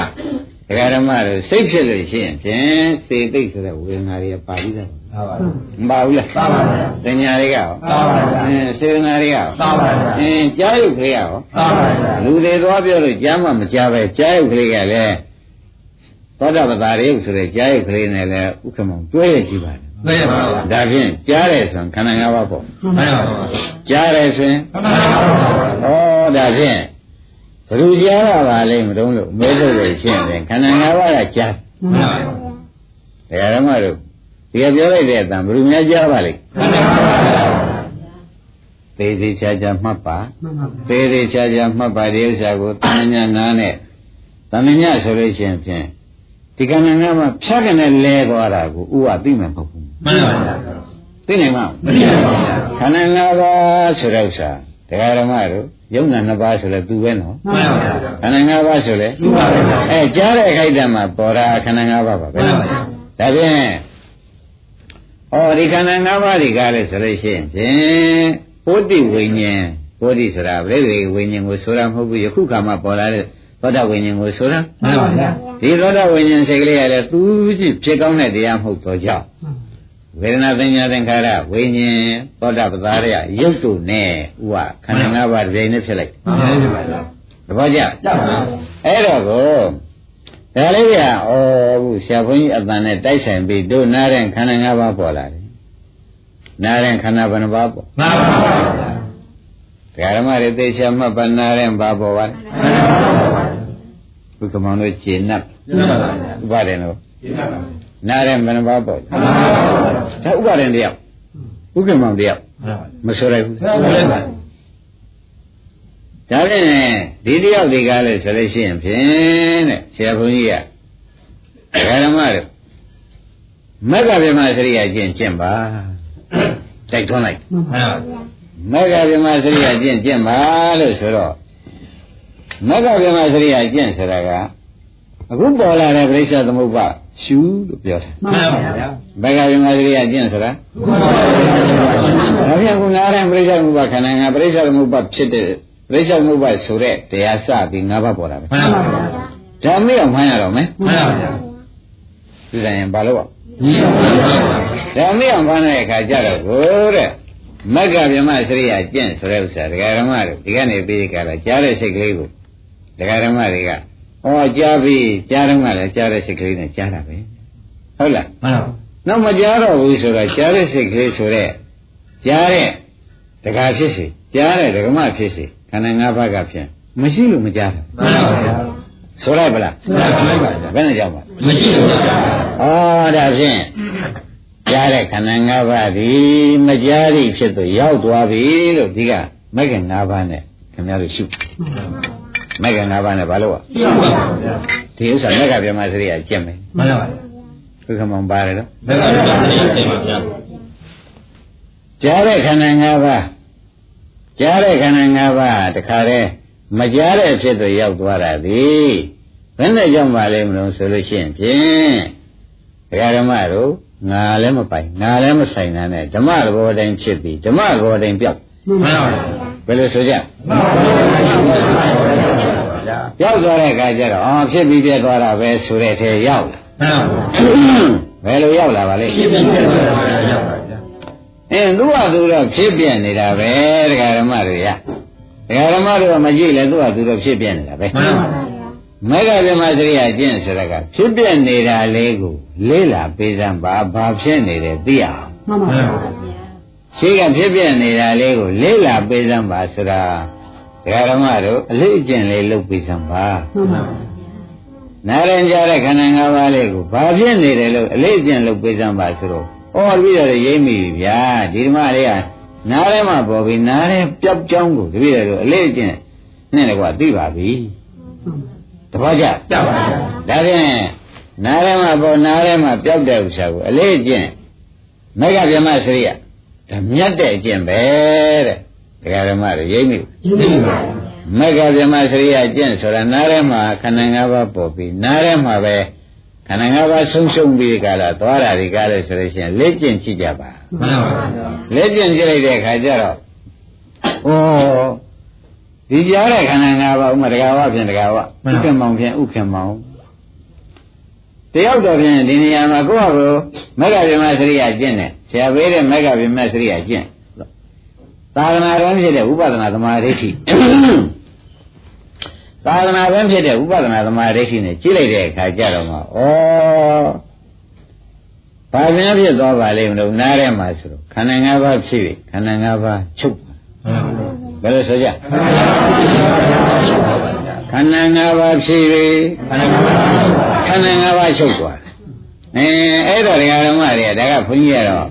ဒကာဓမ္မတို့စိတ်ဖြစ်လို့ရှိရင်ဖြင့်စေတိတ်ဆိုတဲ့ဝေဒနာတွေကပါပြီးသားမှန်ပါမပါဘူးလားပါပါဗျာတညာတွေကရောပါပါဗျာအင်းစေတနာတွေကရောပါပါဗျာအင်းကြားရုပ်ကလေးကရောပါပါဗျာလူတွေသွားပြောလို့ကြားမှမကြားပဲကြားရုပ်ကလေးကလည်းသောတာပတ္တရုပ်ဆိုတဲ့ကြားရုပ်ကလေးနဲ့လည်းဥက္ကမောင်တွဲရကြည့်ပါလားပြည့်ရပါဗျာဒါဖြင့်ကြားတယ်ဆိုရင်ခန္ဓာ၅ပါးပေါ့မှန်ပါဗျာကြားတယ်ဆိုရင်မှန်ပါဗျာဩဒါဖြင့် ဘယ်သူကြားရပါလိမ့်မတုံးလို့မဲလို့လို့ရှင်းတယ်ခန္ဓာ၅ပါးကကြားမှန်ပါဗျာတရားဓမ္မတို့ဒီကပြောလိုက်တဲ့အတန်ဘယ်သူများကြားပါလိမ့်မှန်ပါဗျာသေးသေးချာချာမှတ်ပါမှန်ပါသေးသေးချာချာမှတ်ပါဒီဥစ္စာကိုတဏှာနာနဲ့တဏှာဆိုလို့ရှိရင်ဖြင့်ဒီခန္ဓာ၅ပါးဖြတ်ကနေလဲသွားတာကိုဥဝသိမှမဟုတ်ဘူးမှန်ပါဗျာသိနိုင်မလားမသိပါဘူးဗျာခန္ဓာ၅ပါးဆိုတဲ့ဥစ္စာ တရားဓမ္မတို့ယုံနာ၅ပါးဆိုလဲသူပဲနော်မှန်ပါဗျာခန္ဓာ၅ပါးဆိုလဲသူပါဗျာအဲကြားတဲ့ခိုက်တံမှာပေါ်တာခန္ဓာ၅ပါးပါပဲမှန်ပါဗျာဒါဖြင့်ဩဒီခန္ဓာ၅ပါးဒီကားလဲဆိုလို့ရှိရင်ဖြင့်ပုတ္တိဝိညာဉ်ပုတ္တိဆိုတာပြိဋိဝိညာဉ်ကိုဆိုတာမဟုတ်ဘူးယခုခါမှပေါ်လာတဲ့သောတာဝိညာဉ်ကိုဆိုတာမှန်ပါဗျာဒီသောတာဝိညာဉ်စိတ်ကလေးကလည်းသူကြည့်ဖြစ်ကောင်းတဲ့တရားမဟုတ်တော့ကြောင့် ဝေဒနာသင်ညာသင်္ခါရဝိညာဉ်သောတာပတ္တရရုပ်တို့နဲ့ဥပခန္ဓာ၅ပါးတစ်ပြိုင်နဲ့ဖြစ်လိုက်မှန်ပါဗျာသဘောကျကြောက်ပါအဲ့တော့ကိုဒါလေးကဩခုဆရာဘုန်းကြီးအတန်နဲ့တိုက်ဆိုင်ပြီးတို့နားတဲ့ခန္ဓာ၅ပါးပေါ်လာတယ်နားတဲ့ခန္ဓာဘယ်နှပါးပေါ်မှန်ပါဗျာဒကာဓမ္မတွေသေချာမှတ်ပါနားတဲ့ဘာပေါ်ပါလဲမှန်ပါဗျာဘုကမောင်တို့ကျေနပ်မှန်ပါဗျာဥပါဒေနော်ရှင်းပါဗျာ နားတဲ့ဘယ်နှပါးပေါ်မှန်ပါဗျာဒါဥပါဒေတယောက်ဥကမောင်တယောက်မှန်ပါမဆိုလိုက်ဘူးဗျာဟုတ်ပါဗျာဒါဖြင့်ဒီတယောက်ဒီကားလဲဆိုလို့ရှိရင်ဖြင့်တဲ့ဆရာဘုန်းကြီးကဒကာဓမ္မတို့မက္ကဗြဟ္မစရိယကျင့်ကျင့်ပါတိုက်ထွန်းလိုက်မှန်ပါဗျာမက္ကဗြဟ္မစရိယကျင့်ကျင့်ပါလို့ဆိုတော့မက္ကဗြဟ္မစရိယကျင့်ဆိုတာကအခုပေါ်လာတဲ့ပြိဿသမုပ္ပါ ရှုလို့ပြောတယ်မှန်ပါဗျာမက္ကဗြဟ္မစရိယကျင့်ဆိုတာမှန်ပါဗျာဒါပြန်ခုနားတဲ့ပြိဿသမုပ္ပါခန္ဓာငါပြိဿသမုပ္ပါဖြစ်တဲ့ပြိဿသမုပ္ပါဆိုတဲ့တရားစပြီး၅ပါးပေါ်လာပဲမှန်ပါဗျာဒါမေ့အောင်မှန်းရတော့မယ်မှန်ပါဗျာဒီဆိုင်ရင်ဘာလို့ညီပါဗျာဒါမေ့အောင်မှန်းတဲ့အခါကျတော့ကိုတဲ့မက္ကဗြဟ္မစရိယကျင့်ဆိုတဲ့ဥစ္စာဒကာဓမ္မတွေဒီကနေပြီးကြလာကြားတဲ့စိတ်ကလေးကိုဒကာဓမ္မတွေက ဟောကြားပြီးကြားတော့မှလည်းကြားတဲ့စိတ်ကလေးနဲ့ကြားတာပဲဟုတ်လားမှန်ပါနောက်မကြားတော့ဘူးဆိုတော့ကြားတဲ့စိတ်ကလေးဆိုတဲ့ကြားတဲ့ဒကာဖြစ်စီကြားတဲ့ဒကမဖြစ်စီခန္ဓာ၅ပါးကဖြင့်မရှိလို့မကြားတာမှန်ပါဗျာဆိုလိုက်ပလားမှန်ပါဗျာဘယ်နဲ့ကြောက်ပါမရှိဘူးဗျာဩဒါဖြင့်ကြားတဲ့ခန္ဓာ၅ပါးဒီမကြားသည့်ဖြစ်သူရောက်သွားပြီလို့ဒီကမဂ္ဂင်၅ပါးနဲ့ခင်ဗျားတို့ရှု မဂ္ဂင်၅ပါးနဲ့ဘာလို့ရှင်းပါဗျာဒီဥစ္စာမဂ္ဂဗြဟ္မစရိယကျင့်မယ်မှန်ပါဗျာဘုခမောင်ပါတယ်နော်ဘယ်ကတော့သိပါဗျာကြားတဲ့ခန္ဓာ၅ပါးကြားတဲ့ခန္ဓာ၅ပါးတခါတည်းမကြားတဲ့ဖြစ်သူရောက်သွားတာဒီဘယ်နဲ့ကြောင့်ပါလဲမလို့ဆိုလို့ရှိရင်ဖြင့်ဒကာဓမ္မတို့ငါလည်းမပိုင်ငါလည်းမဆိုင်တာနဲ့ဓမ္မသဘောတိုင်းဖြစ်ပြီးဓမ္မသဘောတိုင်းပြောက်မှန်ပါဗျာဘယ်လိုဆိုကြမှန်ပါဗျာ ရောက်သွားတဲ့အခါကျတော့အော်ဖြစ်ပြီးပြတ်သွားတာပဲဆိုတဲ့ထဲရောက်မှန်ပါဘယ်လိုရောက်လာပါလဲရှင်းပြပြပါဗျာရောက်ပါဗျာအင်းသူ့ဟာသူတော့ဖြစ်ပြနေတာပဲဒကာဓမ္မတွေရဒကာဓမ္မတွေကမကြည့်လဲသူ့ဟာသူတော့ဖြစ်ပြနေတာပဲမှန်ပါမေဃဗြဟ္မစရိယကျင့်ဆိုတာကဖြစ်ပြနေတာလေးကိုလေးလာပေးစမ်းပါဘာဖြစ်နေတယ်သိအောင်မှန်ပါဗျာရှိကဖြစ်ပြနေတာလေးကိုလေးလာပေးစမ်းပါဆိုတာ ဒကာဓမ္မတို့အလေးအကျင့်လေးလုပ်ပေးစမ်းပါမှန်ပါဗျာနာရင်ကြတဲ့ခန္ဓာ၅ပါးလေးကိုဘာဖြစ်နေတယ်လို့အလေးအကျင့်လုပ်ပေးစမ်းပါဆိုတော့ဩပြီးတော့ရိမ့်မိပြီဗျာဒီဓမ္မလေးကနားထဲမှာပေါ်ပြီးနားထဲပျောက်ကြောင်းကိုတပည့်တော်အလေးအကျင့်နဲ့လည်းကွာသိပါပြီတပည့်ကြကြပါဗျာဒါဖြင့်နားထဲမှာပေါ်နားထဲမှာပျောက်တဲ့ဥစ္စာကိုအလေးအကျင့်မေဃဗြဟ္မစရိယဒါမြတ်တဲ့အကျင့်ပဲတဲ့ ဒကာဓမ္မတွေရိမ့်မိရင်းနေပါဗျာမေဃဗြဟ္မစရိယကျင့်ဆိုတာနားထဲမှာခန္ဓာ၅ပါးပေါ်ပြီးနားထဲမှာပဲခန္ဓာ၅ပါးဆုံးရှုံးပြီးဒီကလာသွားတာဒီကားလဲဆိုလို့ရှိရင်လက်ကျင့်ကြည့်ကြပါမှန်ပါဗျာလက်ကျင့်ကြည့်လိုက်တဲ့အခါကျတော့ဩဒီကြားတဲ့ခန္ဓာ၅ပါးဥမာတကာဝဖြင့်တကာဝဥက္ကမောင်ဖြင့်ဥက္ကမောင်တယောက်တော့ဖြင့်ဒီနေရာမှာကိုယ့်ဟာကိုမေဃဗြဟ္မစရိယကျင့်တယ်ဆရာပေးတဲ့မေဃဗြဟ္မစရိယကျင့် သာသနာတော်ဖြစ်တဲ့ဥပဒနာသမာဓိဋ္ဌိသာသနာ့ဘင်းဖြစ်တဲ့ဥပဒနာသမာဓိဋ္ဌိနဲ့ကြည့်လိုက်တဲ့အခါကျတော့မှဩဘာများဖြစ်သွားပါလိမ့်မလို့နားထဲမှာဆိုတော့ခန္ဓာ၅ပါးဖြစ်ပြီခန္ဓာ၅ပါးချုပ်ပါဘယ်လိုဆိုကြခန္ဓာ၅ပါးဖြစ်ပြီခန္ဓာ၅ပါးချုပ်သွားတယ်အဲအဲ့တော့ဒကာဓမ္မတွေကဒါကဘုန်းကြီးကတော့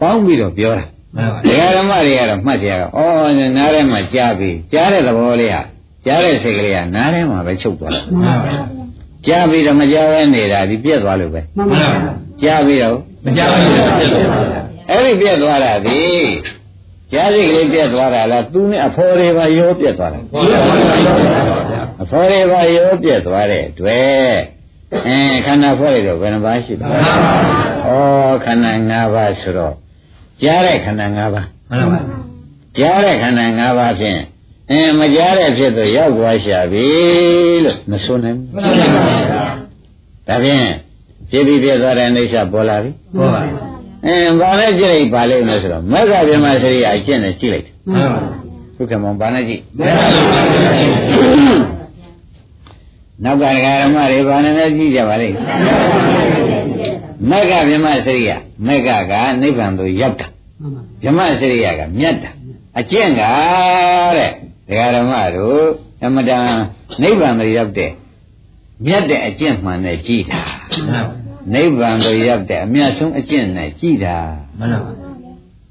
ပေါင်းပြီးတော့ပြောတာ ဒကာဓမ္မတွေကတော့မှတ်ကြရတော့ဩနားထဲမှာကြားပြီကြားတဲ့သဘောလေးဟာကြားတဲ့စိတ်ကလေးကနားထဲမှာပဲချုပ်သွားတယ်မှန်ပါဗျာကြားပြီးတော့မကြားပဲနေတာဒီပြက်သွားလို့ပဲမှန်ပါဗျာကြားပြီးတော့မကြောက်ဘူးပြည့်တယ်ပါဗျာအဲ့ဒီပြက်သွားတာဒီကြားစိတ်ကလေးပြက်သွားတာလားသူနဲ့အဖော်တွေပါရောပြက်သွားတာဟုတ်ပါဗျာအဖော်တွေပါရောပြက်သွားတဲ့တွေ့အဲခန္ဓာဖွဲ့ရတော့ဘယ်နှပါးရှိပါလဲဩခန္ဓာ၅ပါးဆိုတော့ ကြားတဲ့ခန္ဓာ၅ပါးမှန်ပါဗျာကြားတဲ့ခန္ဓာ၅ပါးဖြင့်အင်းမကြားတဲ့ဖြစ်တော့ရောက်သွားရှာပြီလို့မဆိုနိုင်ဘူးမှန်ပါဗျာဒါဖြင့်ဖြစ်ပြီးပြည့်သွားတဲ့အိဋ္ဌပေါ်လာပြီဟုတ်ပါဗျာအင်းဘာနဲ့ကြည့်လိုက်ပါလိမ့်မယ်ဆိုတော့မက္ခဗြဟ္မစရိယအကျင့်နဲ့ကြည့်လိုက်တယ်မှန်ပါဗျာသုခမောင်ဘာနဲ့ကြည့်မှန်ပါဗျာနောက်ကဒကာဓမ္မတွေဘာနဲ့လဲကြည့်ကြပါလိမ့် မက္ခဗြဟ္မစရိယမက္ခကနိဗ္ဗာန်သို့ရောက်တာမှန်ပါဗြဟ္မစရိယကမြတ်တာအကျင့်ကတဲ့ဒကာဓမ္မတို့အမတန်နိဗ္ဗာန်သို့ရောက်တဲ့မြတ်တဲ့အကျင့်မှန်နဲ့ကြည်တာမှန်ပါနိဗ္ဗာန်သို့ရောက်တဲ့အမြတ်ဆုံးအကျင့်နဲ့ကြည်တာမှန်ပါ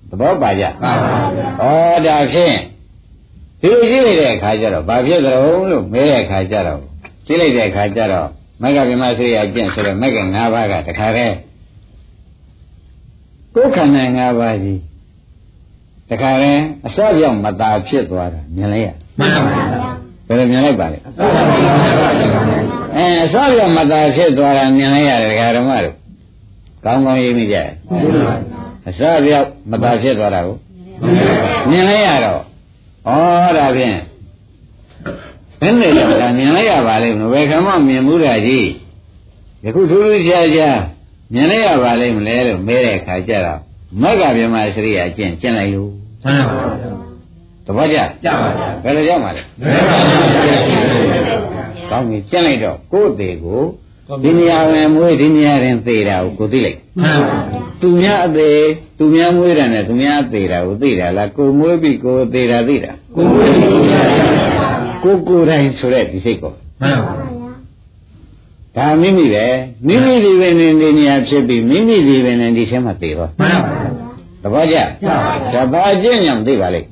သဘောပါကြမှန်ပါဗျာဩဒါဖြင့်ဒီလိုကြည့်လိုက်တဲ့အခါကျတော့ဘာဖြစ်ကြုံလို့မဲတဲ့အခါကျတော့ကြည့်လိုက်တဲ့အခါကျတော့ မဂ္ဂဗြဟ္မစရိယအကျင့်ဆိုတဲ့မဂ္ဂ၅ပါးကတခါတည်းကိုယ်ခန္ဓာ၅ပါးကြီးတခါတည်းအစောပြောင်းမตาဖြစ်သွားတာမြင်လိုက်ရ မှန်ပါဗျာ ဘယ်လိုမြင်လိုက်ပါလဲ အစောပါဗျာ အဲအစောပြောင်းမตาဖြစ်သွားတာမြင်လိုက်ရတယ်ဒကာဓမ္မတို့ကောင်းကောင်းရေးမိကြတယ်အစောပြောင်းမตาဖြစ်သွားတာကိုမြင်လိုက်ရတော့ဩဒါဖြင့် ဘယ်နဲ့လဲဒါမြင်လိုက်ရပါလိမ့်မလို့ဘယ်ခါမှမြင်မှုတာကြီးယခုထူးထူးခြားခြားမြင်လိုက်ရပါလိမ့်မလဲလို့မဲတဲ့အခါကျတော့မဂ္ဂဗြဟ္မစရိယအကျင့်ကျင့်လိုက်လို့မှန်ပါဗျာတပည့်ကြကြပါဗျာဘယ်လိုကြောက်မှာလဲမှန်ပါဗျာကောင်းပြီကျင့်လိုက်တော့ကိုယ့်သေးကိုဒီနေရာဝင်မွေးဒီနေရာရင်သေတာကိုကိုသိလိုက်မှန်ပါဗျာသူများအသေးသူများမွေးတာနဲ့သူများအသေးတာကိုသိတာလားကိုမွေးပြီးကိုသေတာသိတာကိုယ်ကိုယ်ကိုယ် ကိုကိုယ်တိုင်ဆိုတဲ့ဒီစိတ်ကိုမှန်ပါဒါမိမိပဲမိမိဒီပဲနေနေနေရာဖြစ်ပြီးမိမိဒီပဲနေဒီထဲမှာသေတော့မှန်ပါသဘောကျဒါဘာအကျင့်ညာမသိပါလိမ့်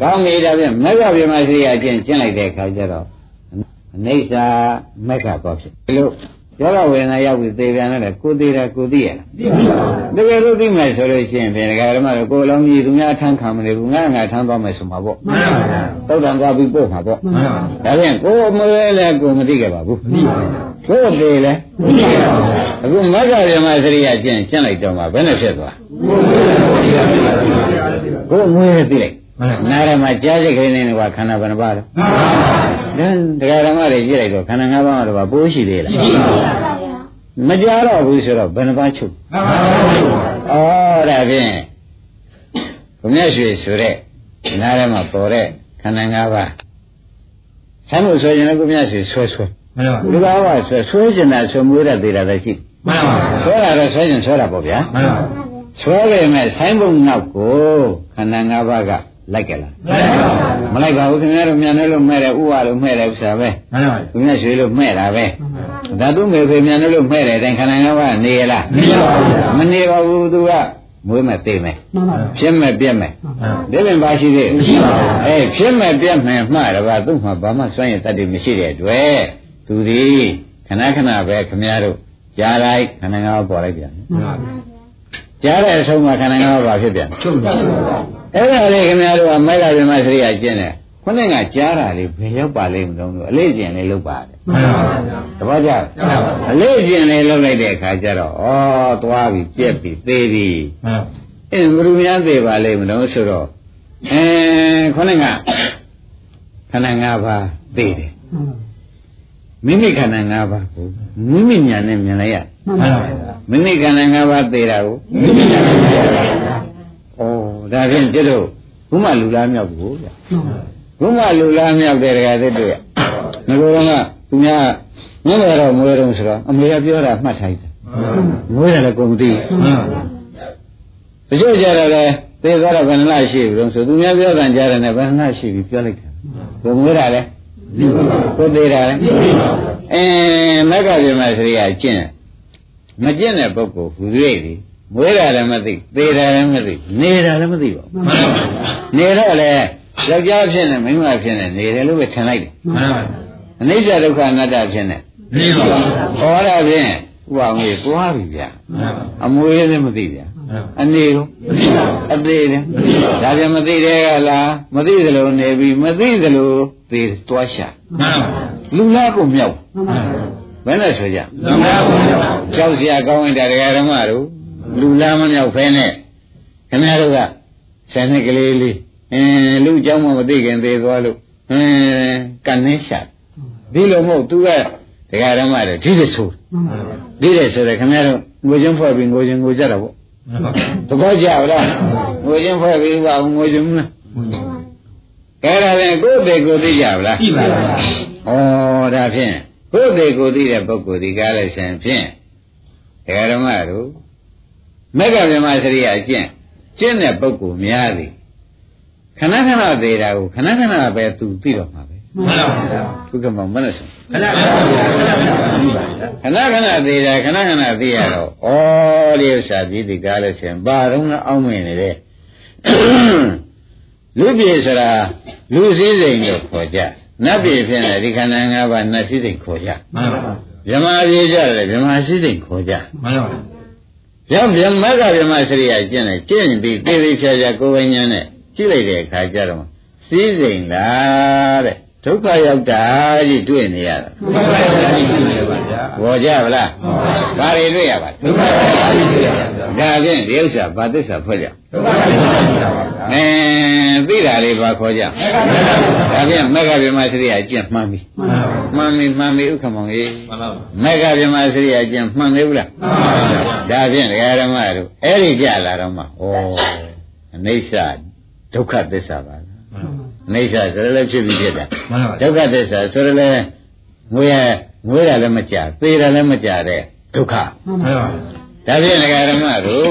ကောင်းပြီဒါဖြင့်မက္ခဗြဟ္မစရိယအကျင့်ကျင့်လိုက်တဲ့အခါကျတော့အိဋ္ဌာမက္ခတော့ဖြစ်ဒီလို ယောဂဝေဒနာရောက်ပြီးသေပြန်တယ်ကိုသေးတာကိုသိရလားတကယ်လို့သိမယ်ဆိုလို့ရှိရင်ဖြင့်ဒကာဓမ္မတို့ကိုယ်လုံးကြီးသူများထမ်းခံမနေဘူးငါငါထမ်းသွားမယ်ဆိုမှာပေါ့မှန်ပါဗျာသုတ်တန်သွားပြီးပို့မှာပေါ့မှန်ပါဒါဖြင့်ကိုယ်မလဲလဲကိုယ်မသိခဲ့ပါဘူးနိဗ္ဗာန်ကိုယ်သေးလဲနိဗ္ဗာန်ပါဗျာအခုမဂ္ဂဗြဟ္မစရိယကျင့်ကျင့်လိုက်တော့မှဘယ်နဲ့ဖြစ်သွားကိုယ်မွေးသိလိုက်မှ န်ပါနာရမှာကြားစိတ်ကလေးနဲ့ကခန္ဓာဘယ်နှပါလဲမှန်ပါဒါဒကာဓမ္မတွေကြည့်လိုက်တော့ခန္ဓာ၅ပါးတော့ပိုးရှိသေးလားရှိပါဗျာမကြတော့ဘူးဆိုတော့ဘယ်နှပါချုပ်မှန်ပါဩဒါဖြင့်ဘုမြတ်ရွှေဆိုတဲ့နားထဲမှာပေါ်တဲ့ခန္ဓာ၅ပါးဆိုင်ဖို့ဆွဲရင်လည်းကိုမြတ်စီဆွဲဆွဲမှန်ပါလူကောကဆွဲဆွဲကျင်တာဆွဲမွေးတာသေးတာလည်းရှိမှန်ပါဆွဲတာတော့ဆွဲကျင်ဆွဲတာပေါ့ဗျာမှန်ပါဆွဲရမယ်ဆိုင်ဖို့နောက်ကိုခန္ဓာ၅ပါးက လိုက်ကြလားမှန်ပါမလိုက်ပါဘူးခင်ဗျားတို့မြန်နေလို့မဲ့တယ်ဥပါလို့မဲ့တယ်ဥစ္စာပဲမှန်ပါသူများရွှေလို့မဲ့တာပဲဓာတုမေဖေမြန်နေလို့မဲ့တယ်တိုင်းခန္ဓာ၅ပါးနေရလားမရပါဘူးမနေပါဘူးသူကမွေးမဲ့သိမဲ့မှန်ပါဖြစ်မဲ့ပြက်မဲ့မှန်ပါဒီပင်ပါရှိသေးမရှိပါဘူးအေးဖြစ်မဲ့ပြက်မဲ့မှားတော့သူ့မှာဘာမှစွန့်ရတတ်တယ်မရှိတဲ့အတွက်သူဒီခဏခဏပဲခင်ဗျားတို့ကြားလိုက်ခန္ဓာ၅ပါးပေါ်လိုက်ပြန်မှန်ပါ ကြားတဲ့အဆုံးမှာခန္ဓာ၅ပါးဘာဖြစ်ပြန်ချုပ်ပါအဲ့ဒါလေးခင်ဗျားတို့ကမိုက်ကပြမစရိယာကျင့်တယ်ခုနကကြားတာလေးဘယ်ရောက်ပါလိမ့်မလို့အလေးကျင်လေးလုပ်ပါတယ်မှန်ပါတပည့်ကြအလေးကျင်လေးလုပ်လိုက်တဲ့အခါကျတော့ဩသွားပြီပြက်ပြီသေးပြီမှန်အင်းဘယ်သူများသေးပါလိမ့်မလို့ဆိုတော့အဲခုနကခန္ဓာ၅ပါးသေးတယ်မိမိခန္ဓာ၅ပါးကိုမိမိညာနဲ့မြင်လိုက်ရမှန်ပါ မိမိခန္ဓာ၅ပါးသေးတာကိုမိမိညာပါဗျာဩဒါဖြင့်ကျွတ်တို့ဘုမလူလားမြောက်ဘူးဗျဘုမလူလားမြောက်တဲ့တကယ်သစ်တွေ့ရငါတို့ကသူများမွေးရတော့မွေးတော့ဆိုတော့အမေကပြောတာမှတ်ထားတယ်မွေးတယ်လည်းကုန်သိမှန်ပါတချို့ကြတော့လေသေသွားတော့ဘယ်နှလားရှိပြီလို့ဆိုသူများပြောတာကြားတယ်နဲ့ဘယ်နှလားရှိပြီပြောလိုက်တယ်ဘုံမွေးတာလေကိုသေးတာလေအဲမက္ကပြမစရိယာကျင့် မကျင့်တဲ့ပုဂ္ဂိုလ်ဟူ၍ဒီမွေးတာလည်းမသိသေတာလည်းမသိနေတာလည်းမသိပါဘူးမှန်ပါနေတော့လေယောက်ျားဖြစ်နေမိန်းမဖြစ်နေနေတယ်လို့ပဲထင်လိုက်တယ်မှန်ပါအနိစ္စဒုက္ခအနတ္တဖြစ်နေနေပါဟောတာဖြင့်ဥပအောင်ကြီးတွားပြီဗျာမှန်ပါအမွေးလည်းမသိဗျာအနေရောမသိပါအသေးလည်းဒါပြန်မသိတဲ့ကလားမသိသလိုနေပြီမသိသလိုသေတွားရှာမှန်ပါလူလားကိုမြောက်မှန်ပါ ဘယ်နဲ့ဆိုကြ မှန်ပါဘုရား ကြောက်စရာကောင်းရင်တရားဓမ္မတို့လူလားမမြောက်ဖဲနဲ့ခင်ဗျားတို့ကဆယ်နှစ်ကလေးလေးအင်းလူเจ้าမမသိခင်သေးသွားလို့အင်းကန်နေရှာဒီလိုမဟုတ်သူကတရားဓမ္မတွေဒီလိုဆို မှန်ပါ ဒီလိုဆိုတယ်ခင်ဗျားတို့ငိုချင်းဖွဲ့ပြီးငိုချင်းငိုကြတာပေါ့ မှန်ပါ သဘောကျလားငိုချင်းဖွဲ့ပြီးပါငိုချင်းမလားအဲ့ဒါလည်းကိုယ်တည်းကိုယ်သိကြပါလား ကြည့်ပါလား ဩဒါဖြင့် ကိုယ်တည်းကိုယ်သိတဲ့ပုဂ္ဂိုလ်ဒီကားလိုက်ရှင်ဖြင့်တရားဓမ္မတို့မက္ကဗြဟ္မစရိယအကျင့်ကျင့်တဲ့ပုဂ္ဂိုလ်များသည်ခဏခဏသေးတာကိုခဏခဏပဲသူသိတော့မှာပဲမှန်ပါဗျာဘုကမောင်မနဲ့ဆိုခဏခဏခဏကြည့်ပါလားခဏခဏသေးတာခဏခဏသိရတော့ဩဒီဥစ္စာဒီဒီကားလို့ရှင်ဘာတော့လဲအောင်းမင်းနေတဲ့လူပြေဆိုတာလူစည်းစိမ်လို့ခေါ်ကြ နတ်ပြေဖြစ်နေဒီခန္ဓာ၅ပါးနတ်စည်းစိမ်ခေါ်ကြမှန်ပါဗြဟ္မာပြေကြတယ်ဗြဟ္မာစည်းစိမ်ခေါ်ကြမှန်ပါရောဗြဟ္မာကဗြဟ္မာစရိယကျင့်တယ်ကျင့်ပြီးသေသေးချာချာကိုယ်ဝိညာဉ်နဲ့ကြည့်လိုက်တဲ့အခါကျတော့စည်းစိမ်လားတဲ့ဒုက္ခရောက်တာကြီးတွေ့နေရတာမှန်ပါဗျာကြည့်ပါဗျာဘောကြဗလားဘာတွေတွေ့ရပါလဲဒုက္ခပါဠိကြည့်ပါဗျာဒါဖြင့်ဒီဥစ္စာဘာသစ္စာဖွဲ့ကြဒုက္ခပါဠိကြည့်ပါဗျာ အဲသိတာလေးဘာခေါ်ကြဒါဖြင့်မက္ခဗြဟ္မာစရိယကျင့်မှန်ပြီမှန်ပါမှန်ပြီမှန်ပြီဥက္ကမောင်ကြီးမှန်ပါမက္ခဗြဟ္မာစရိယကျင့်မှန်လေဘူးလားမှန်ပါဗျာဒါဖြင့်ဒကာဓမ္မတို့အဲ့ဒီကြလာတော့မှဩအနိစ္စဒုက္ခသစ္စာပါလားအနိစ္စဆိုရလည်းဖြစ်ပြီးဖြစ်တာမှန်ပါဒုက္ခသစ္စာဆိုရလည်းငွေရငွေရလည်းမကြသေရလည်းမကြတဲ့ဒုက္ခမှန်ပါဒါဖြင့်ဒကာဓမ္မတို့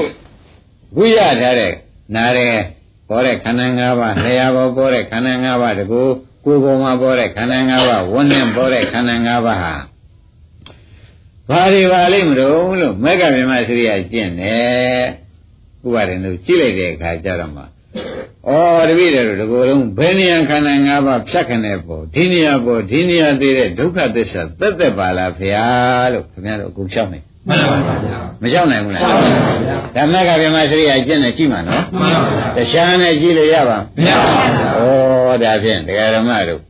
ဝိရထားတဲ့နားရဲ ပေါ်တဲ့ခန္ဓာ၅ပါးလျှာပေါ်ပေါ်တဲ့ခန္ဓာ၅ပါးတကူကိုယ်ပေါ်မှာပေါ်တဲ့ခန္ဓာ၅ပါးဝန်းနဲ့ပေါ်တဲ့ခန္ဓာ၅ပါးဟာဘာတွေပါလိမ့်မလို့လို့မက္ကဗြဟ္မစရိယကျင့်တယ်ဥပါဒ်တို့ကြည့်လိုက်တဲ့အခါကျတော့မှဩတပည့်တော်တို့ဒီကိုယ်လုံးဘယ်နေရာခန္ဓာ၅ပါးဖြတ်ခနဲ့ပေါ်ဒီနေရာပေါ်ဒီနေရာသေးတဲ့ဒုက္ခသစ္စာသက်သက်ပါလားဖေဟာလို့ခင်ဗျားတို့အခုလျှောက်နေ မှန်ပါဗျာမလျှောက်နိုင်ဘူးလားမှန်ပါဗျာဓမ္မကဗြဟ္မစရိယကျင့်နေကြည့်မှာနော်မှန်ပါဗျာတခြားနဲ့ကြည့်လို့ရပါမရပါဘူးဩဒါဖြင့်တရားဓမ္မတို့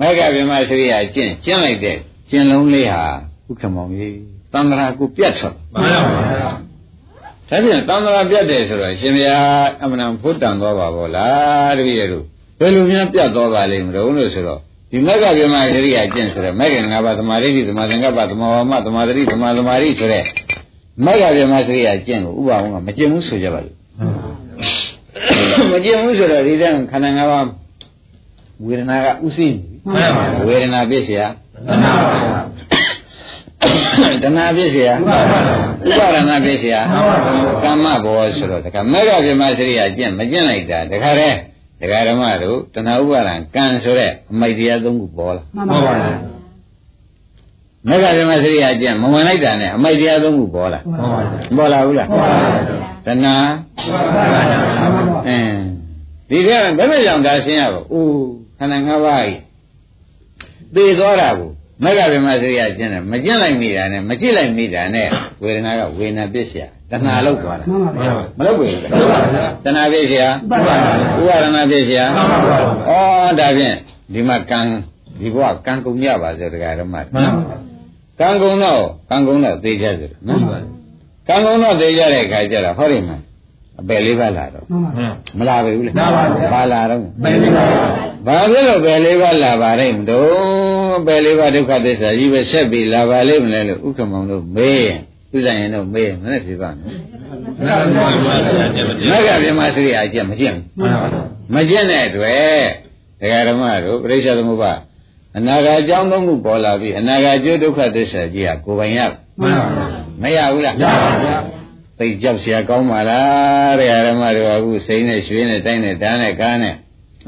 မကဗြဟ္မစရိယကျင့်ကျင့်လိုက်တဲ့ကျင့်လုံးလေးဟာဥက္ကမောင်ကြီးသံဃာကိုပြတ်ထွက်မှန်ပါဗျာဒါဖြင့်သံဃာပြတ်တယ်ဆိုတော့ရှင်ဗျာအမှန်တန်ဖို့တန်သွားပါဗောလားတပည့်ရတို့ဘယ်လိုများပြတ်သွားပါလိမ့်မလို့လို့ဆိုတော့ ဒီမကဗြဟ္မစရိယကျင့်ဆိုတော့မကငါးပါးသမာဓိသမာသင်္ကပ္ပသမာဝါမသမာဓိသမာသမာဓိဆိုတဲ့မကဗြဟ္မစရိယကျင့်ကိုဥပအောင်ကမကျင့်ဘူးဆိုကြပါလို့ မကျင်ဘူးဆိုတော့ဒီတဲ့ခန္ဓာ၅ပါး ဝေဒနာကဥသိနေပြီမှန်ပါဗျာဝေဒနာပြည့်เสียမှန်ပါဗျာတဏှာပြည့်เสียဥပါဒနာပြည့်เสียကမ္မဘောဆိုတော့တခါမေဃပြမစရိယကျင့်မကျင့်လိုက်တာတခါတည်း ဒကာဓမ္မတို့တဏှာဥပါဒံကံဆိုတဲ့အမိုက်တရားသုံးခုပေါ်လာမှန်ပါဗျာမေဃပြမစရိယကျင့်မဝင်လိုက်တာနဲ့အမိုက်တရားသုံးခုပေါ်လာပေါ်လာဘူးလားပေါ်ပါဗျာတဏှာအင်းဒီကဘယ်နဲ့ကြောင့်ဒါရှင်းရပါဦးခန္ဓာ၅ပါးကြီးသိသွားတာကို မဂ္ဂဗေမစရိယကျင့်တယ်မကျင့်လိုက်မိတာနဲ့မကြည့်လိုက်မိတာနဲ့ဝေဒနာကဝေဒနာပြည့်เสียတဏှာလောက်သွားတာမလောက်ဘူးတဏှာပြည့်เสียဥပါဒနာပြည့်เสียဩဒါဖြင့်ဒီမှာကံဒီဘဝကံကုန်ရပါစေတရားဓမ္မကံကုန်တော့ကံကုန်တော့သိကြတယ်နော်ကံကုန်တော့သိကြတဲ့အခါကျတော့ဟောဒီမှာ အပယ်လေးပါလာတော့မလာဘူးလေဘာလာတော့ပယ်လေးပါဘာဖြစ်လို့ပယ်လေးပါလာပါလိမ့်တော့ပယ်လေးပါဒုက္ခသစ္စာကြီးပဲဆက်ပြီးလာပါလိမ့်မလဲလို့ဥက္ကမောင်တို့မေးရင်ဥစ္စာရင်တော့မေးရင်မနဲ့ဖြစ်ပါမယ်မဂ္ဂဗြဟ္မစရိယာအကျင့်မကျင့်ဘူးမကျင့်တဲ့အတွက်ဒကာဓမ္မတို့ပြိဿသမုပ္ပါအနာဂတ်အကြောင်းသုံးခုပေါ်လာပြီးအနာဂတ်ကျိုးဒုက္ခသစ္စာကြီးကကိုယ်ပိုင်ရမရဘူးလားရပါဗျာ သိကြောက်เสียကောင်းပါလားတဲ့ဓမ္မတို့အခုစိမ့်နဲ့ရွှေနဲ့တိုင်းနဲ့ဓာတ်နဲ့ကားနဲ့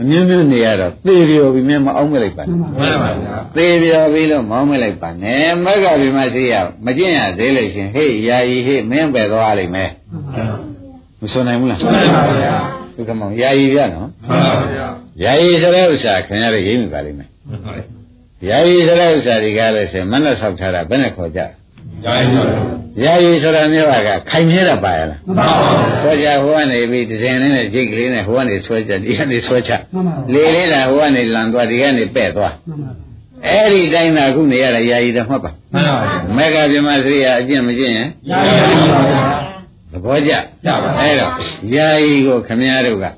အမျိုးမျိုးနေရတော့သေပြောပြီးမြင်မအောင်မလိုက်ပါနဲ့မှန်ပါဗျာသေပြောပြီးလို့မအောင်မလိုက်ပါနဲ့မက္ကဗိမရှိရမကျင့်ရသေးလို့ရှင်ဟေ့ယာယီဟေ့မင်းပဲသွားလိမ့်မယ်မစွန်နိုင်ဘူးလားစွန်နိုင်ပါဗျာဒုက္ခမောင်ယာယီပြနော်မှန်ပါဗျာယာယီဆိုတဲ့ဥစ္စာခင်ဗျားတို့ရိပ်မိပါလိမ့်မယ်မှန်ပါယာယီဆိုတဲ့ဥစ္စာဒီကားလို့ဆိုမနဲ့ဆောက်ထားတာဘယ်နဲ့ခေါ်ကြ ယာယီဆိုယာယီဆိုတာမျိုးကခိုင်မြဲတာပါရလားမှန်ပါဘူးခေါ်ကြဟိုကနေပြီးဒဇင်လေးနဲ့ဂျိတ်ကလေးနဲ့ဟိုကနေဆွဲကြဒီကနေဆွဲချလေလေးတာဟိုကနေလန်သွားဒီကနေပဲ့သွားအဲ့ဒီတိုင်းသာခုနေရတာယာယီတော့မှတ်ပါမှန်ပါဘူးမေဃပြမစရိယာအကျင့်မကျင့်ရင်ယာယီပါဗျာသဘောကျကျပါအဲ့တော့ယာယီကိုခမည်းတော်ကဩ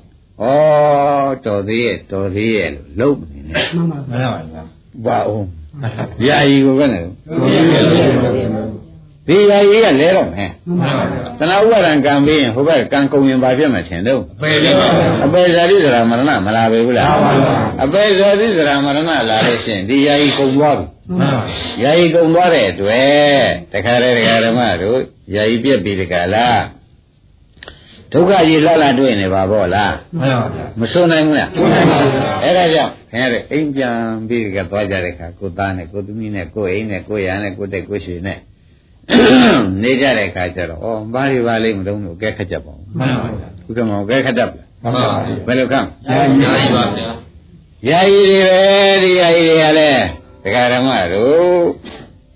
တော်သေးရဲ့တော်သေးရဲ့လို့လုံးနေတယ်မှန်ပါမှန်ပါဗျာဘာအောင်ယာယီကိုကလည်း ဒီယာယီကလဲတော့မယ်သနာဥပါဒံကံပြီးရင်ဟိုဘက်ကံကုန်ရင်ဘာဖြစ်မှာထင်တော့အပေပြပါအပေဇာတိဆိုတာမရဏမလာပဲဘူးလားအပေဇာတိဆိုတာမရဏလာလို့ရှိရင်ဒီယာယီကုန်သွားပြီယာယီကုန်သွားတဲ့အတွက်တခါတည်းတခါဓမ္မတို့ယာယီပြက်ပြီးတခါလားဒုက္ခကြီးလှလှတွေ့နေပါဗောလားမှန်ပါဗျာမစွနိုင်ဘူးလားစွနိုင်ပါဗျာအဲ့ဒါကြောင့်ခင်ဗျားတို့အိမ်ပြန်ပြီးကသွားကြတဲ့ခါကိုသားနဲ့ကိုသမီးနဲ့ကိုအိမ်နဲ့ကိုရံနဲ့ကိုတက်ကိုရွှေနဲ့ နေကြတဲ့ခါကျတော့ဩဘာတွေပါလိမ့်မလို့လို့ကဲခတ်ကြပါဦးမှန်ပါဗျာခုကမောကဲခတ်တတ်မှန်ပါဗျာဘယ်လိုကမ်းယာယီပါဗျာယာယီတွေပဲဒီယာယီတွေကလည်းဒကာဓမ္မတို့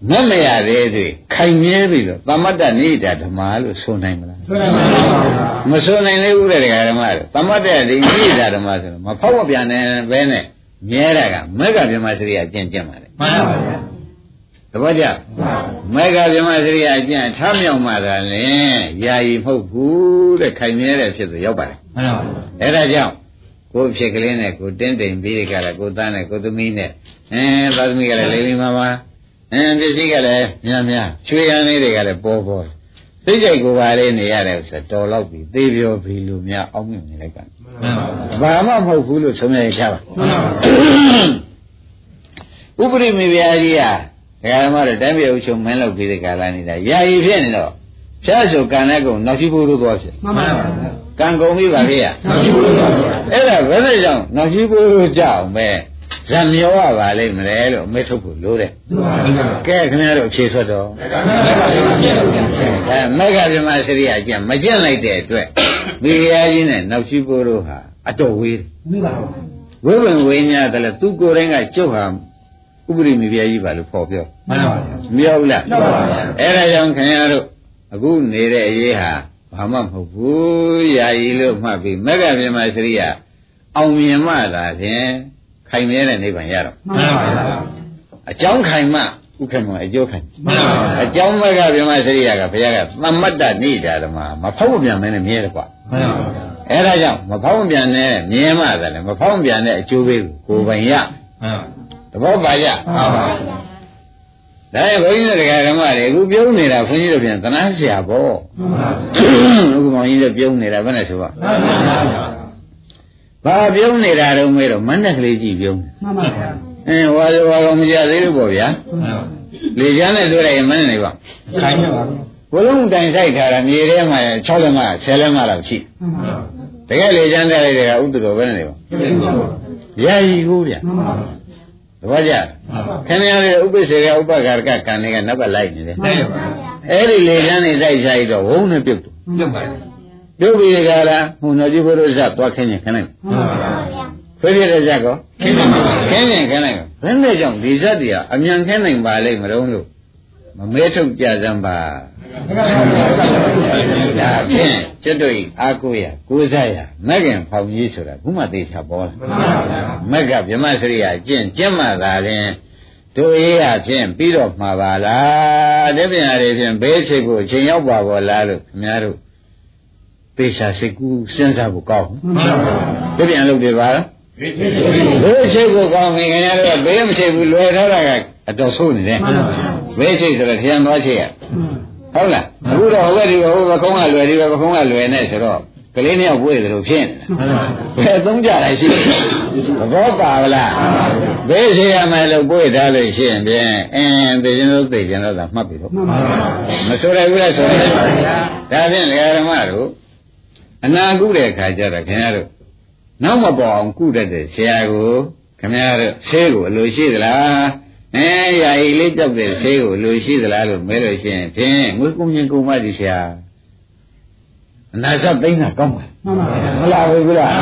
မမရသေးသေးခိုင်မြဲပြီလို့သမတ္တနေတာဓမ္မလို့ဆိုနိုင်မလားဆိုနိုင်ပါဘူးမဆိုနိုင်သေးဘူးတဲ့ဓမ္မတို့သမတ္တဒီနေတာဓမ္မဆိုတော့မဖောက်မပြန်နဲ့ပဲနဲ့မြဲတာကမက္ကဗြဟ္မစရိယအကျင့်ကျင့်ပါလေမှန်ပါဗျာ သဘောကျမေဃဗြဟ္မစရိယအကျင့်ထားမြောက်မှသာလေယာယီမဟုတ်ဘူးတဲ့ခိုင်မြဲတဲ့ဖြစ်သူရောက်ပါတယ်မှန်ပါဗျာအဲ့ဒါကြောင့်ကိုယ်ဖြစ်ကလေးနဲ့ကိုတင်းတိမ်ပြီးကြတာကိုသားနဲ့ကိုသမီးနဲ့အဲသားသမီးကလည်းလေးလေးမမအဲပစ္စည်းကလည်းများများချွေရန်လေးတွေကလည်းပေါ်ပေါ်သိကြိုက်ကိုပါလေးနေရတယ်ဆိုတော်တော့ပြီသေပြောပြီလူများအောင်းမြင်နေလိုက်ကဘာမှမဟုတ်ဘူးလို့ဆုံးဖြတ်ချပါဥပရိမေဗျာကြီးဟာ ဒကာဓမ္မတို့တိုင်းပြည်အုပ်ချုပ်မင်းလုပ်ပြီးတဲ့ကာလနေတာယာယီဖြစ်နေတော့ဖြတ်ဆိုကံနဲ့ကုန်နောက်ရှိဖို့လို့သွားဖြစ်မှန်ပါပါကံကုန်ပြီပါဗျာနောက်ရှိဖို့လို့သွားအဲ့ဒါဘယ်နဲ့ကြောင့်နောက်ရှိဖို့လို့ကြောက်ပဲဇံမျောရပါလိမ့်မလဲလို့အမေထုတ်ဖို့လိုတယ်ကဲခင်ဗျားတို့အခြေဆွတ်တော့အဲမက္ခဗြဟ္မစရိယကျင့်မကျင့်လိုက်တဲ့အတွက်မိဖုရားကြီးနဲ့နောက်ရှိဖို့လို့ဟာအတော်ဝေးတယ်ဝိဝင်ဝေးများတယ်လေသူကိုယ်တိုင်ကကျုပ်ဟာ ဥပရိမိဖုရားကြီးပါလို့ဖော်ပြောမှန်ပါပါမပြောဘူးလားမှန်ပါပါအဲ့ဒါကြောင့်ခင်ဗျားတို့အခုနေတဲ့အရေးဟာဘာမှမဟုတ်ဘူးယာယီလို့မှတ်ပြီးမက္ခဗြဟ္မစရိယအောင်မြင်မှသာဖြင့်ခိုင်မြဲတဲ့နိဗ္ဗာန်ရတော့မှန်ပါဗျာအကြောင်းခိုင်မှဥက္ကမအကျိုးခိုင်မှန်ပါဗျာအကြောင်းဘက်ကဗြဟ္မစရိယကဘုရားကသမတ္တနေတာဓမ္မမဖောက်ပြန်မင်းနဲ့မြဲတယ်ကွာမှန်ပါဗျာအဲ့ဒါကြောင့်မဖောက်ပြန်နဲ့မြဲမှသာလေမဖောက်ပြန်တဲ့အကျိုးပေးကိုကိုယ်ပိုင်ရမှန်ပါ သဘောပါရပါပါဒါရင်ဘုန်းကြီးတို့တရားဓမ္မတွေအခုပြုံးနေတာဘုန်းကြီးတို့ပြန်သနာဆရာပေါ့အခုမောင်ကြီးတို့ပြုံးနေတာဘယ်နဲ့ဆိုပါဘာပြုံးနေတာတော့မေးတော့မန္တကလေးကြီးပြုံးမှန်ပါဗျာအင်းဟွာဟွာကောင်မကြသေးဘူးပေါ့ဗျာလေချမ်းနဲ့တွေ့ရရင်မန္တနေပါခိုင်းပါဘလုံးတိုင်ဆိုင်ထားတာမြေထဲမှာ6လက်မ10လက်မလောက်ရှိတကယ်လေချမ်းတဲ့လေတွေကဥတ္တတော်ပဲနေပါရာကြီးကိုဗျာမှန်ပါ ဗျာတပည့်ကြခင်ဗျားတို့ဥပ္ပစေကဥပ္ပကာရကကံတွေကနောက်ကလိုက်နေတယ်မှန်ပါဗျာအဲ့ဒီလေချမ်းနေတိုက်ဆိုင်တော့ဝုန်းနဲ့ပြုတ်တယ်ပြုတ်ပါဗျာပြုတ်ပြီးကြလားဟိုနော်ဒီဘုရားဇတ်သွားခင်းရင်ခင်းလိုက်မှန်ပါဗျာဖိဖိတဲ့ဇတ်ကောခင်းပါပါခင်းရင်ခင်းလိုက်ကောဘယ်နဲ့ကြောင့်ဒီဇတ်တွေကအမြန်ခင်းနိုင်ပါလိမ့်မလို့လို့မမဲထုတ်ကြစမ်းပါ ဒါဖြင့်ကျွတ်တို့ဤအာကိုရကိုးစားရမက္ခင်ဖောင်ကြီးဆိုတာဘုမသေးချာပေါ်လာမှန်ပါဗျာမက်ကဗြဟ္မစရိယကျင့်ကျင့်မှသာရင်တို့ရေးရဖြင့်ပြီးတော့မှာပါလားတပညာတွေဖြင့်ဘေးချိတ်ဖို့အချိန်ရောက်ပါဘောလားလို့ခင်ဗျားတို့ပေရှာစိတ်ကူးစဉ်းစားဖို့ကောင်းမှန်ပါဗျာတပညာလုပ်တယ်ပါလားဒီဒီဒီဘေးချိတ်ဖို့ကောင်းပြီခင်ဗျားတို့ကဘေးမချိတ်ဘူးလွယ်ထားတာကအတော်ဆိုးနေတယ်မှန်ပါဗျာဘေးချိတ်ဆိုတော့ခရံသွားချိတ်ရ ဟုတ်လားအခုတော့ဟိုဘက်ဒီဘက်ဟိုဘက်ကုန်းကလွယ်ဒီဘက်ကုန်းကလွယ်နေဆိုတော့ကလေးနှစ်ယောက်ပွေးတယ်လို့ဖြစ်နေတာမှန်ပါဘယ်သုံးကြလိုက်ရှိတယ်သဘောပါဗလားဘယ်ရှိရမယ်လို့ပွေ့ထားလို့ရှိရင်ဖြင့်အင်းသိရင်လို့သိရင်တော့သာမှတ်ပြီတော့မှန်ပါဗျာမဆိုရဘူးလားဆိုရဒါဖြင့်ဒကာဓမ္မတို့အနာကုတဲ့အခါကျတော့ခင်ဗျားတို့နောက်မပေါ်အောင်ကုတတ်တဲ့ဆရာကိုခင်ဗျားတို့ဆေးကိုအလိုရှိသလား အဲရာဤလေးတောက်တဲ့ဆေးကိုအလိုရှိသလားလို့မဲလို့ရှိရင်ဖြင့်ငွေကုန်ရင်ကုန်ပါသည်ဆရာအနာစသိမ့်တာကောင်းပါလားမှန်ပါဗျာမလားဘူးလား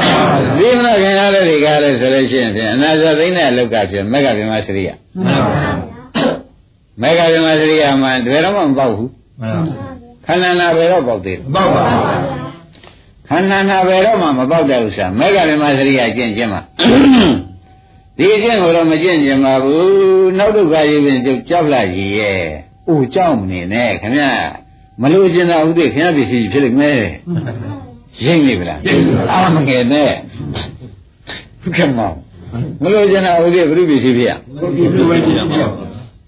ဒီမလားခင်ဗျားတို့ဒီကားလို့ဆိုလို့ရှိရင်ဖြင့်အနာဇသိမ့်တဲ့အလောက်ကဖြင့်မက္ကဗြဟ္မစရိယမှန်ပါဗျာမက္ကဗြဟ္မစရိယမှာတကယ်တော့မပေါက်ဘူးမှန်ပါခန္ဓာနာဘယ်တော့ပေါက်သေးလဲပေါ့ပါခန္ဓာနာဘယ်တော့မှမပေါက်တဲ့ဥစ္စာမက္ကဗြဟ္မစရိယကျင့်ခြင်းမှာ ဒီအကျင့်ကိုတော့မကျင့်ကြပါဘူးနောက်ဒုက္ခရေးပင်ကျုပ်ကြောက်လာရည်ရဲ့အိုကြောက်မနေနဲ့ခင်ဗျာမလို့ကျင်တာဥဒိခင်ဗျာပစ္စည်းဖြစ်လိမ့်မယ်ရိမ့်နေဗလားအာမငယ်နဲ့ခက်မောင်မလို့ကျင်တာဥဒိဘုရုပစ္စည်းဖြစ်ရဘုရားဘုရားကြည့်ပါ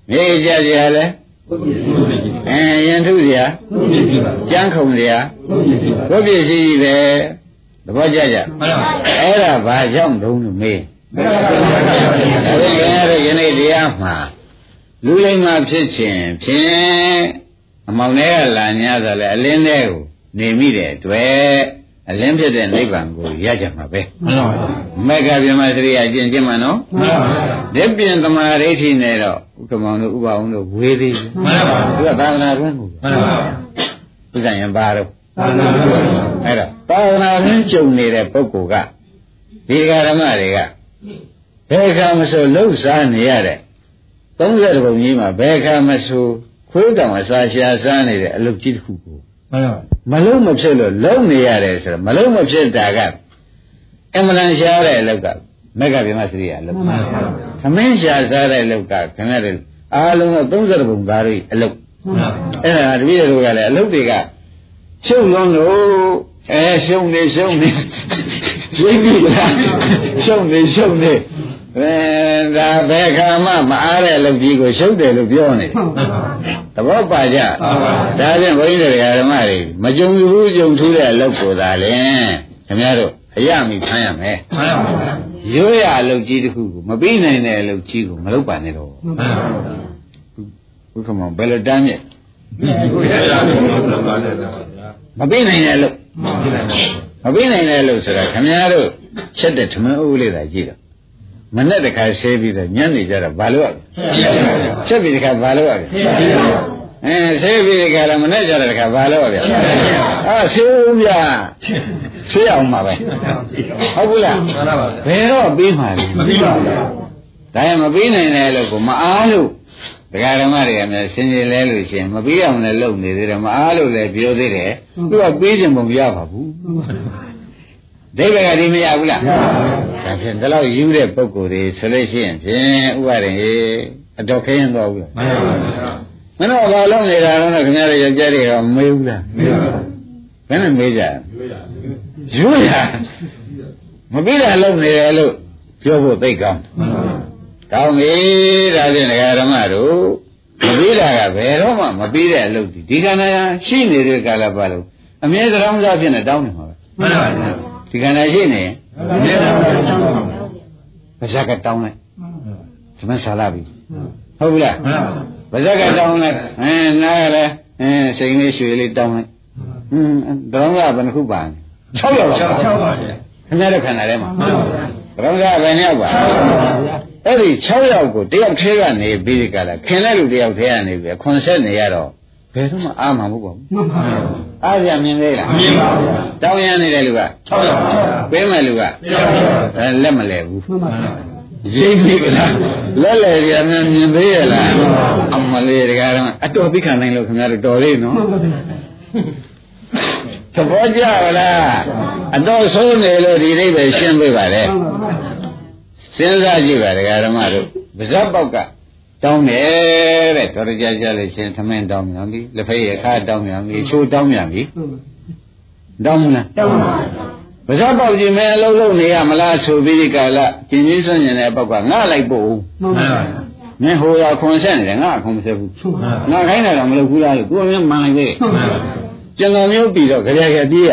မြေကြစရာလဲဘုရားကြည့်ပါအဲရင်ထုစရာဘုရားကြည့်ပါကြမ်းခုံစရာဘုရားကြည့်ပါဘုပစ္စည်းကြီးပဲသဘောကျကြမှန်ပါအဲ့ဒါဘာကြောင့်တုံးလို့မေး မှန်ပါဗျာဒါဖြင့်ခင်ဗျားတို့ယနေ့တရားမှာလူလိမ္မာဖြစ်ခြင်းဖြင့်အမောင်တွေကလာညာဆိုလဲအလင်းတွေကိုနေမိတဲ့အတွက်အလင်းဖြစ်တဲ့နိဗ္ဗာန်ကိုရကြမှာပဲမှန်ပါဗျာမေဃဗြဟ္မစရိယကျင့်ခြင်းမှာနော်မှန်ပါဗျာဒီပြင်သမာဓိဋ္ဌိနဲ့တော့ဥက္ကမောင်တို့ဥပအောင်တို့ဝေသေးတယ်မှန်ပါဗျာသူကသာသနာ့တွင်ကိုမှန်ပါဗျာဥစ္စာရင်ပါတော့သာသနာ့ဘုရားအဲ့တော့သာသနာ့တွင်ကြုံနေတဲ့ပုဂ္ဂိုလ်ကဒီဃာရမတွေက ဘယ်ခါမဆိုလှုပ်ရှားနေရတဲ့30ပုံကြီးမှာဘယ်ခါမဆိုခွေးတောင်အစာရှာစားနေတဲ့အလုပ်ကြီးတစ်ခုကိုမှန်ပါမလုံးမဖြစ်လို့လုံနေရတယ်ဆိုတော့မလုံးမဖြစ်တာကအမှန်တန်ရှားတဲ့အလုပ်ကမက္ကဗြဟ္မစရိယအလုပ်မှန်ပါဗျာသမင်းရှာစားတဲ့အလုပ်ကခင်ဗျားတို့အားလုံးက30ပုံသားတွေအလုပ်မှန်ပါအဲ့ဒါတပည့်တို့ကလည်းအလုပ်တွေကရှုံလုံးလို့ အဲရှုံနေရှုံနေရှင်းပြီလားရှုံနေရှုံနေအဲဒါဘယ်ခါမှမအားတဲ့အလုပ်ကြီးကိုရှုပ်တယ်လို့ပြောနေတယ်မှန်ပါသဘောပါကြမှန်ပါဒါဖြင့်ဘုန်းကြီးတို့ဓမ္မတွေမကြုံဘူးကြုံထူးတဲ့အလုပ်ကိုသာလေခင်ဗျားတို့အရမိဖမ်းရမယ်မှန်ပါဗျာရိုးရအလုပ်ကြီးတစ်ခုကိုမပြီးနိုင်တဲ့အလုပ်ကြီးကိုမလုပ်ပါနဲ့တော့မှန်ပါဗျာဘုရားမောင်ဘယ်လိုတမ်းမြက်ဘုရားရာဘုရားပါလေဗျာမပြီးနိုင်တဲ့အလုပ် မှန်ပါဗျာမပြီးနိုင်တဲ့အလုပ်ဆိုတာခင်ဗျားတို့ချက်တဲ့ဓမ္မအိုးလေးသာကြည့်တော့မနဲ့တခါဆဲပြီးတော့ညနေကြတော့ဘာလို့ရလဲချက်ပြီးတခါဘာလို့ရလဲအဲဆဲပြီးတခါလည်းမနဲ့ကြတဲ့တခါဘာလို့ရလဲအာဆဲဦးပြဆဲအောင်ပါပဲဟုတ်ဘူးလားမှန်ပါဗျာဘယ်တော့ပြီးမှလဲမပြီးပါဗျာဒါရင်မပြီးနိုင်တဲ့အလုပ်ကိုမအားလို့ ဒကာဓမ္မတွေကများဆင်ခြင်လဲလို့ရှိရင်မပြီးအောင်လည်းလုပ်နေသေးတယ်မအားလို့လည်းပြောသေးတယ်သူကပြီးခြင်းပုံရပါဘူးဒိဗ္ဗကဒီမရဘူးလားဒါဖြင့်ဒီလောက်ယူတဲ့ပုံကိုယ်တွေဆိုလို့ရှိရင်ဖြင့်ဥပါရင်အတော်ခရင်သွားဘူးလားမှန်ပါဗျာမင်းတို့ဘာလုပ်နေတာလဲခင်ဗျားတို့ယောက်ျားတွေကမေးဘူးလားမပြီးပါဘယ်နဲ့မေးကြဘူးရိုးရယူရမပြီးတာလုပ်နေတယ်လို့ပြောဖို့သိကောင်းမှန်ပါ ကောင်းပြီဒါဖြင့်ဒကာဓမ္မတို့မပြီးတာကဘယ်တော့မှမပြီးတဲ့အလုပ်ဒီဒီကဏ္ဍရှိနေတဲ့ကာလပတ်လုံးအမြဲတမ်းစားဖြစ်နေတောင်းနေမှာပဲမှန်ပါဗျာဒီကဏ္ဍရှိနေရင်မပါဇက်ကတောင်းလိုက်ဓမ္မဆာလာပြီဟုတ်ပြီလားပါဇက်ကတောင်းလိုက်အဲနားရလဲအဲစိန်လေးရွှေလေးတောင်းလိုက်ဟင်းတောင်းကဘယ်နှခုပါလဲ6ယောက်ပါ6ပါခင်ဗျားတို့ခန္ဓာထဲမှာတောင်းကဘယ်နှယောက်ပါ အဲ့ဒီ6ယောက်ကိုတယောက်ထဲကနေပြီးဒီကလာခင်တဲ့လူတယောက်ထဲကနေပြီးခွန်ဆက်နေရတော့ဘယ်တော့မှအာမဟုတ်ပါဘူးအားရမြင်သေးလားမြင်ပါဘူးတောင်းရနေတဲ့လူက6ယောက်ပေးမဲ့လူကလက်မလဲဘူးရိပ်ပြီလားလက်လေကြမြင်မြင်သေးရလားအမလေးတကားတော့အတော်သိခံနိုင်လို့ခင်ဗျားတို့တော်လေးနော်သဘောကျလားအတော်ဆိုးနေလို့ဒီအိဗယ်ရှင်းပေးပါလေ စဉ်းစားကြည့်ပါဒကာဓမ္မတို့ဗဇတ်ပေါက်ကတောင်းတယ်တဲ့တော်ကြကြလို့ချင်းသမင်းတောင်းမြန်ပြီလက်ဖက်ရခါတောင်းမြန်ပြီချိုးတောင်းမြန်ပြီတောင်းမလားတောင်းပါပါဇတ်ပေါက်ကြီးမဲအလုံးလုံးနေရမလားဆိုပြီးဒီကာလကျင်ကြီးစွန့်ကျင်တဲ့ပေါက်ကငါလိုက်ပို့ဦးမှန်ပါပါမင်းဟိုရခွန်ဆက်နေတယ်ငါခွန်မဆက်ဘူးငါခိုင်းတာတော့မလုပ်ဘူးလားလို့ကိုယ်မျိုးမှန်လိုက်သေးကျန်တော်မျိုးပြီးတော့ကြရကြပြေးရ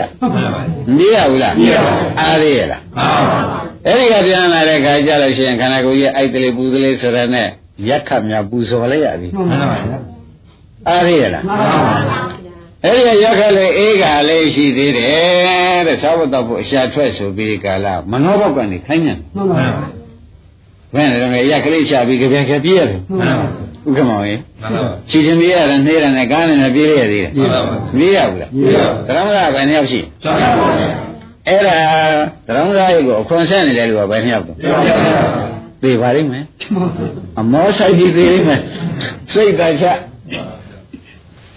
မပြေးရဘူးလားပြေးရအားရရလားအဲ့ ဒီကပြန်လာတဲ့ခါကျလို့ရှိရင်ခန္ဓာကိုယ်ကြီးအိုက်တလေးပူတလေးဆိုရတဲ့ရက်ခတ်များပူဇော်လိုက်ရပြီမှန်ပါဗျာအားရရလားမှန်ပါဗျာအဲ့ဒီရက်ခတ်လေးအေးကလေးရှိသေးတယ်တဲ့သာဝတ္တဖို့အရှာထွက်ဆိုပြီးကာလမနောဘောက်ကနေခိုင်းညံမှန်ပါဗျာဘယ်နဲ့တော့ရက်ကလေးချပြီးကြပြကြပြည့်ရတယ်မှန်ပါဥက္ကမောင်ရေမှန်ပါခြေချင်းပြေးရတယ်နှေးရတယ်ကားနဲ့ပြေးရသေးတယ်မှန်ပါပြေးရဘူးလားပြေးရပါသရမကဘယ်နှယောက်ရှိ6ယောက်ပါဗျာ အဲ့ဒါသရမကရေကိုအခွန်ဆက်နေတယ်လို့ကဘယ်နှယောက်တော့6ယောက်ပါသေပါလိမ့်မယ်အမောဆိုင်ပြီးသေးလိမ့်မယ်စိတ်တချ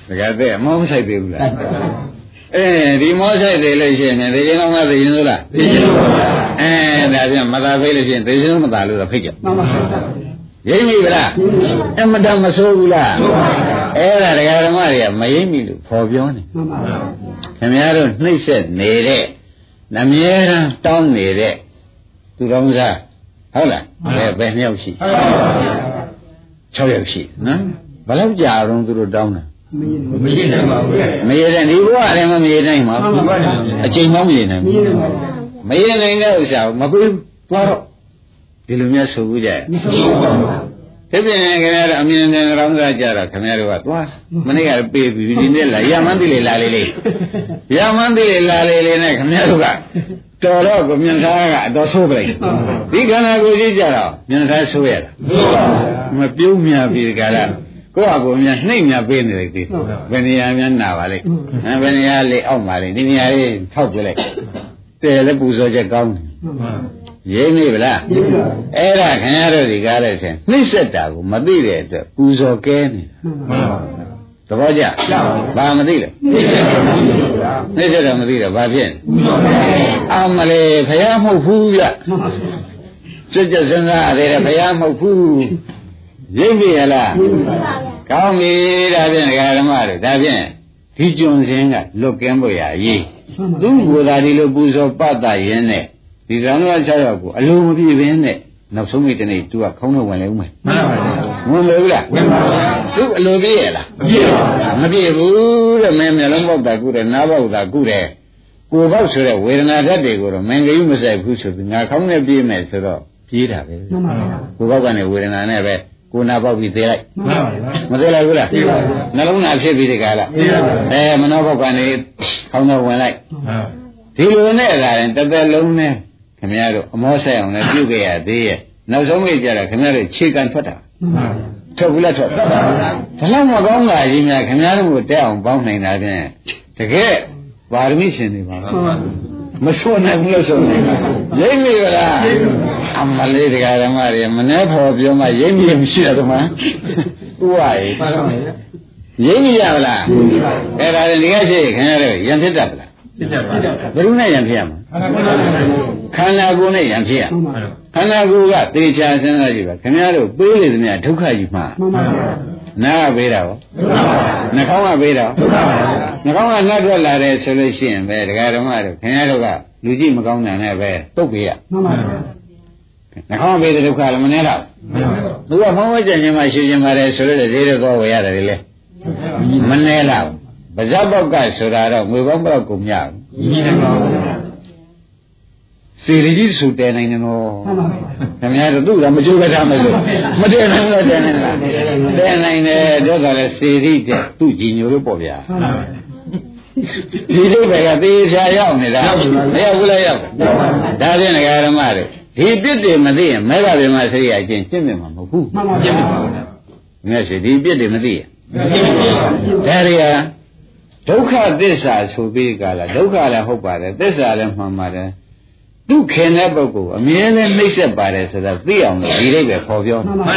တကယ်တဲ့အမောမဆိုင်သေးဘူးလားအဲဒီမောဆိုင်သေးလို့ရှိရင်သေခြင်းတော့မသေခြင်းလို့လားသေခြင်းပါဗျာအဲဒါပြန်မသာဖိတ်လို့ရှိရင်သေခြင်းမသာလို့တော့ဖိတ်ကြမှန်ပါဗျာရိပ်မိဗလားအမတမဆိုးဘူးလားအဲ့ဒါဒကာဓမ္မတွေကမရိပ်မိလို့ခေါ်ပြောနေမှန်ပါဗျာခင်ဗျားတို့နှိမ့်ဆက်နေတဲ့ နမြဲတမ်းတောင်းနေတဲ့သူတော်စားဟုတ်လားဘယ်ဘယ်နှစ်ယောက်ရှိဟုတ်ပါဘူး6ယောက်ရှိနော်ဘယ်လောက်ကြာတော့သူတို့တောင်းတာမရနိုင်ပါဘူးမရတဲ့ဒီဘဝလည်းမမရနိုင်ပါဘူးအချိန်မှမရနိုင်ဘူးမရနိုင်တဲ့ဥစ္စာမပေးသွားတော့ဒီလိုမျိုးဆိုဘူးကြရဲ့ ဖြစ်ဖြစ်နေခင်ဗျားတို့အမြင်နဲ့ရောင်းစားကြတော့ခင်ဗျားတို့ကသွားမနေ့ကပေးပြီးဒီနေ့လာရမန်းတိလေလာလေးလေးရမန်းတိလေလာလေးလေးနဲ့ခင်ဗျားတို့ကတော်တော့ကိုမြင်သားကအတော်ဆိုးပလိုက်ဒီခန္ဓာကိုယ်ကြီးကြတော့မြင်သားဆိုးရလားမပြုံးမြပြီကြလားကိုယ့်အကိုများနှိမ့်များပေးနေလိုက်သေးဘယ်နေရာများနာပါလိမ့်အဲဘယ်နေရာလေးအောက်ပါလိမ့်ဒီနေရာလေးထောက်ပြလိုက်တဲလည်းပူဇော်ချက်ကောင်းတယ် ရင်းမိဗလားအဲ့ဒါခင်ဗျားတို့ဒီကားတဲ့ဆင်နှိမ့်ဆက်တာကိုမသိတဲ့အတွက်ပူဇော်ကဲနေတာသဘောကျဘာမသိလဲနှိမ့်ဆက်တာမသိတော့ဘာဖြစ်အမလေးဖယားမဟုတ်ဘူးဗျစွတ်ကြစဉ်းစားရတယ်ဖယားမဟုတ်ဘူးရိပ်ပြီလားကောင်းပြီဒါဖြင့်ဒကာဓမ္မတို့ဒါဖြင့်ဒီကျွန်းစင်းကလွတ်ကင်းဖို့ရအရေးသူ့ကိုယ်သာဒီလိုပူဇော်ပတ်တာရင်းနဲ့ ဒီရံက6ယောက်ကိုအလိုမပြည့်ဘင်းနဲ့နောက်ဆုံးမိတနေ့သူကခေါင်းနဲ့ဝင်လဲဦးမယ်မှန်ပါပါဝင်လဲဦးလားဝင်ပါပါသူအလိုပြည့်ရလားမပြည့်ပါဘူးမပြည့်ဘူးတဲ့မင်းမျက်လုံးပေါက်တာကုတယ်နားပေါက်တာကုတယ်ကိုယ်ပေါက်ဆိုတဲ့ဝေဒနာဓာတ်တွေကိုတော့မင်္ဂယုမဆိုင်ဘူးဆိုပြီးငါခေါင်းနဲ့ပြေးမယ်ဆိုတော့ပြေးတာပဲမှန်ပါပါကိုယ်ပေါက်ကနေဝေဒနာနဲ့ပဲကိုနာပေါက်ပြီးသေးလိုက်မှန်ပါပါမသေးလိုက်ဘူးလားသေးပါဘူးနှလုံးသားဖြစ်ပြီးဒီကလာသေးပါဘူးအဲမနောပေါက်ကနေခေါင်းတော့ဝင်လိုက်ဒီလိုနဲ့လာရင်တစ်သက်လုံးနဲ့ ခင်ဗျားတို့အမောဆိုင်အောင်လည်းပြုတ်ခဲ့ရသေးရဲ့နောက်ဆုံးမိကြတော့ခင်ဗျားတို့ခြေကန်ထွက်တာမှန်ပါထွက်ဘူးလားထွက်ပါပါဘလောက်မကောင်းတာကြီးများခင်ဗျားတို့ကိုတက်အောင်ပေါင်းနိုင်တာဖြင့်တကယ်ပါရမီရှင်တွေပါမှန်ပါမစွနိုင်ဘူးလို့ဆိုနေရိပ်မိဗလားအမလေးတရားဓမ္မတွေမနှဲဖော်ပြောမှရိပ်မိမရှိရတော့မှဥဝရေမှန်ပါဗျာရိပ်မိရဗလားအဲ့ဒါလည်းဒီကရှိခင်ဗျားတို့ရံဖြစ်တတ်ဗလားဖြစ်တတ်ပါဘယ်လိုနဲ့ရံဖြစ်ရမှာ ခန္ဓာကိုယ်နဲ့ရံဖြစ်ရခန္ဓာကိုယ်ကသေချာစဉ်းစားကြည့်ပါခင်ဗျားတို့ပေးနေသမျှဒုက္ခကြီးမှာမှန်ပါဗျာနားကပေးတာရောနှာခေါင်းကပေးတာနှာခေါင်းကနှက်ထွက်လာတယ်ဆိုလို့ရှိရင်ပဲဒကာဓမ္မတို့ခင်ဗျားတို့ကလူကြည့်မကောင်းတာနဲ့ပဲတုတ်ပေးရမှန်ပါဗျာနှာခေါင်းပေးတဲ့ဒုက္ခလည်းမနေတော့သူကမောင်းဝဲကြခြင်းမှရှိခြင်းပါတယ်ဆိုလို့ဈေးတော့ဝယ်ရတယ်လေမနေတော့ပါဇက်ပေါက်ကဆိုတာတော့ငွေပေါင်းဘယ်တော့ကုန်မြဘူး စေရီကြီးဆိုတဲနိုင်တယ်နော်ခင်ဗျားတို့သူ့ကမကြိုးကထားမယ်လို့မတဲနိုင်ဘူးတဲနိုင်လားတဲနိုင်တယ်တော့ကလည်းစေရီတဲ့သူ့ကြီးညိုလို့ပေါ့ဗျာဒီလိုပဲကသေချာရောက်နေတာမရောက်ဘူးလားရောက်ဒါဖြင့်ငဃာရမတွေဒီပြစ်တွေမသိရင်မဲကပင်မစိရိယအချင်းကျင့်မြင်မှာမဟုတ်ဘူးကျင့်မြင်ပါဘူးမြတ်ရှိဒီပြစ်တွေမသိရင်ဒါတွေကဒုက္ခသစ္စာဆိုပြီးကြလားဒုက္ခလည်းဟုတ်ပါတယ်သစ္စာလည်းမှန်ပါတယ် သူခင်တဲ့ပုဂ္ဂိုလ်အမြဲတမ်းနှိမ့်ဆက်ပါတယ်ဆိုတော့သိအောင်လို့ဒီလေးပဲခေါ်ပြောမှန်ပါပါ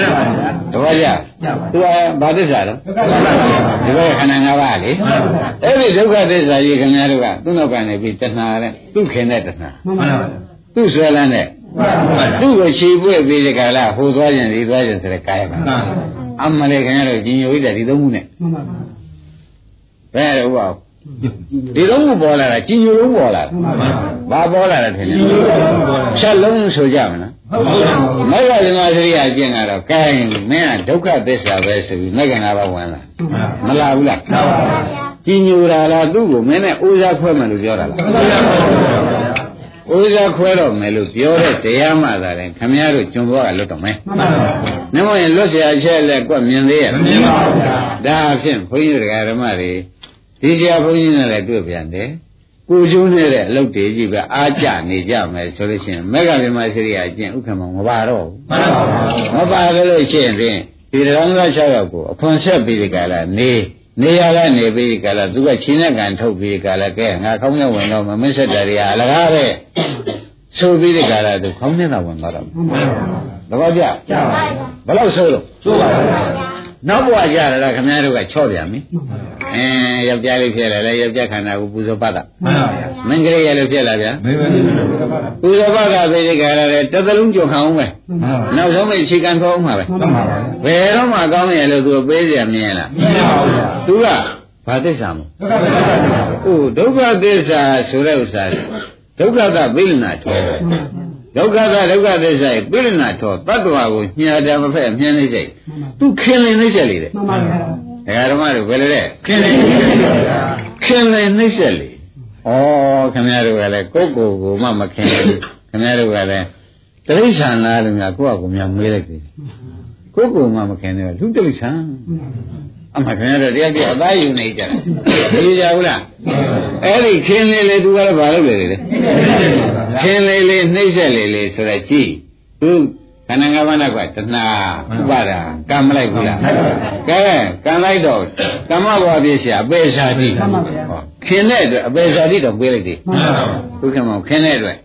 တပည့်ကြသူကဘာသစ္စာတော့ဒီဘက်ခန္ဓာ၅ပါးလေအဲ့ဒီဒုက္ခသစ္စာကြီးခင်ဗျားတို့ကသူ့နောက်ကနေပြီးတဏှာနဲ့သူခင်တဲ့တဏှာမှန်ပါပါသူ့ဆွဲလန်းတဲ့သူ့ကိုခြေပွေ့ပြီးဒီကလာဟိုသွားရင်ဒီသွားရင်ဆိုတဲ့ကာယပါအမှန်လေခင်ဗျားတို့ကြီးညိုရတဲ့ဒီသုံးခုနဲ့မှန်ပါပါဘယ်လိုပေါ့ ဒီလုံးမပေါ်လာတာကြီးညိုလုံးပေါ်လာတာဘာပေါ်လာတာထင်လဲချက်လုံးဆိုကြမလားမဂ္ဂင်္ဂစရိယအကျင့်ကတော့ကဲမင်းကဒုက္ခသစ္စာပဲဆိုပြီးမဂ္ဂင်္ဂဘာဝင်လာမလာဘူးလားကြီးညိုတာလားသူ့ကိုမင်းနဲ့ဥစားခွဲမယ်လို့ပြောတာလားဥစားခွဲတော့မယ်လို့ပြောတဲ့တရားမှသာတယ်ခမည်းတော်ကျွန်တော်ကလွတ်တော့မယ်။နမောရင်လွတ်เสียအချက်လက်ကွက်မြင်သေးရဲ့။မြင်ပါဘူး။ဒါအဖြစ်ဘုန်းကြီးတို့ဓမ္မတွေ ဒီဆရာဘုန်းကြီးနဲ့လည်းတွေ့ပြန်တယ်ကိုကျိုးနဲ့တဲ့အလုပ်တွေကြီးပဲအားကြနေကြမယ်ဆိုလို့ရှိရင်မေဃဗေမစရိယအကျင့်ဥက္ကမမပါတော့ဘူးမှန်ပါပါမပါလို့ရှိရင်ဖြင့်ဒီတော်က6ယောက်ကိုအခွန်ဆက်ပြီးဒီကလာနေနေရကနေပြီးဒီကလာသူကချင်းနဲ့ကန်ထုတ်ပြီးဒီကလာကဲငါခေါင်းနဲ့ဝင်တော့မမင်းဆက်တယ်ရအလကားပဲဆိုပြီးဒီကလာသူခေါင်းနဲ့တော့ဝင်သွားတော့မှန်ပါပါတပည့်ကြကြပါပါဘယ်လောက်ဆိုလို့ဆိုပါပါ နောက်ဘဝကြရတာခင်ဗျားတို့ကချော့ပြန်ပြီအဲယောက်ျားလေးဖြစ်လာလဲယောက်ျားခန္ဓာကိုပူဇော်ပတ်တာမှန်ပါဗျာမင်းကလေးရလို့ဖြစ်လာဗျာမင်းပဲပူဇော်ပတ်တာပဲဒီကရလဲတစ်သလုံးကြုံအောင်ပဲနောက်ဆုံးမိတ်ခြေကန်ခေါအောင်မှာပဲမှန်ပါဗျာဘယ်တော့မှကောင်းရလို့သူပေးကြမြင်လားမမြင်ပါဘူးဗျာသူကဘာသစ္စာမဟုတ်ဒုက္ခသစ္စာဆိုတဲ့ဥစ္စာဒုက္ခကပိလနာထော ဒုက္ခသာဒုက္ခသစ္စာရဲ့ပိရဏထောတတ္တဝါကိုညှာတယ်မဖက်မြင်နေစိတ်သူခင်လင်နှိမ့်ဆက်လေတဲ့မှန်ပါဗျာဒကာဓမ္မတို့ဘယ်လိုလဲခင်လင်နှိမ့်ဆက်လေခင်လင်နှိမ့်ဆက်လေဩခင်ဗျားတို့ကလည်းကိုယ့်ကိုယ်ကိုမှမခင်ဘူးခင်ဗျားတို့ကလည်းတိရစ္ဆာန်လားလို့များကိုယ့်အကူများမေးလိုက်တယ်ကိုယ့်ကိုယ်မှမခင်တယ်လူတိရစ္ဆာန်အမှခင်ဗျားတို့တရားပြအသားယူနေကြတယ်သိကြဘူးလား အဲ့ဒီခင်လေလေသူကတော့ဘာလုပ်လေလေခင်လေလေနှိမ့်ဆက်လေလေဆိုတော့ကြည့်သူခန္ဓာငါးပါးနဲ့ကတဏှာဥပါဒာကံမလိုက်ဘူးလားကဲကံလိုက်တော့ကမ္မဘဝပြည့်ရှာအပေစာတိခင်တဲ့အတွက်အပေစာတိတော့ပေးလိုက်သေးဘုခင်မောင်ခင်တဲ့အတွက်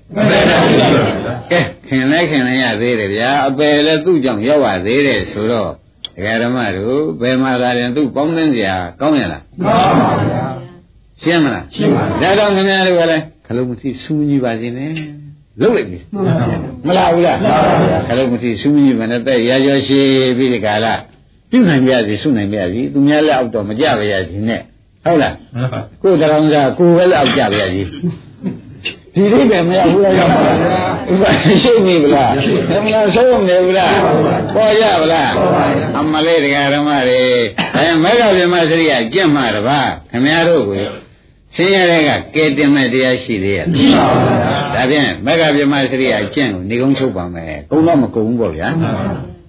ကဲခင်လဲခင်လဲရသေးတယ်ဗျာအပေလည်းသူ့ကြောင့်ရောက်ရသေးတယ်ဆိုတော့ဒကာဓမ္မတို့ဘယ်မှာသာရင်သူ့ပေါင်းသင်းစရာကောင်းရလားကောင်းပါဗျာ ရှင်းမလားရှင်းပါပြီဒါတော့ခင်ဗျားတို့ကလည်းခလုံးမသိစူးကြီးပါစေနဲ့လုပ်လိုက်ပြီမလားဘူးလားခလုံးမသိစူးကြီးမနဲ့တဲ့ရာကျော်ရှိပြီးဒီကာလပြုနိုင်ပြစီစုနိုင်ပြစီသူများလက်အောက်တော့မကြပါရစီနဲ့ဟုတ်လားကိုယ်တောင်စားကိုယ်ပဲလက်အောက်ကြပါရစီဒီလိပဲမရဘူးလားရောက်ပါလားဥပရှိနေဗလားမလားဆုံးနေဗလားပေါ်ရဗလားအမလေးတရားဓမ္မတွေအဲမေဃဗြဟ္မစရိယကြင့်မှာတပါခင်ဗျားတို့ကို ဆင်းရဲတဲ့ကကဲတင်မဲ့တရားရှိသေးရဲ့မရှိပါဘူးဒါဖြင့်မေဃဗြဟ္မစရိယကျင့်ကိုနေကုန်းချုပ်ပါမယ်ကုန်းတော့မကုန်းဘူးပေါ့ဗျာ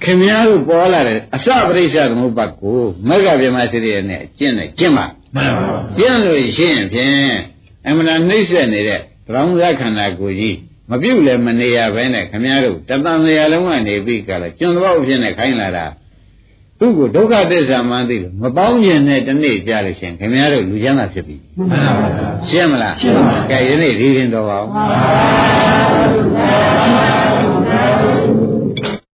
ခင်ဗျားတို့ပေါ်လာတဲ့အစပရိစ္ဆသမုပ္ပါကိုမေဃဗြဟ္မစရိယနဲ့ကျင့်တယ်ကျင့်ပါမှန်ပါပါကျင့်လို့ရှိရင်ဖြင့်အမှန်နှိမ့်ဆက်နေတဲ့ရောင်းစားခန္ဓာကိုယ်ကြီးမပြုတ်လည်းမနေရဘဲနဲ့ခမည်းတော်တသံတရားလုံးကနေပြီးကြလားကျွန်းတော်ဖြစ်နေခိုင်းလာတာ သူ့ကိုဒုက္ခသစ္စာမှန်းသိလို့မပေါင်းကျင်တဲ့တနေ့ကြလို့ရှင်ခင်ဗျားတို့လူချမ်းသာဖြစ်ပြီမှန်ပါပါရှင်းမလားရှင်းပါပါကဲယနေ့ဒီရင်တော်ပါအောင်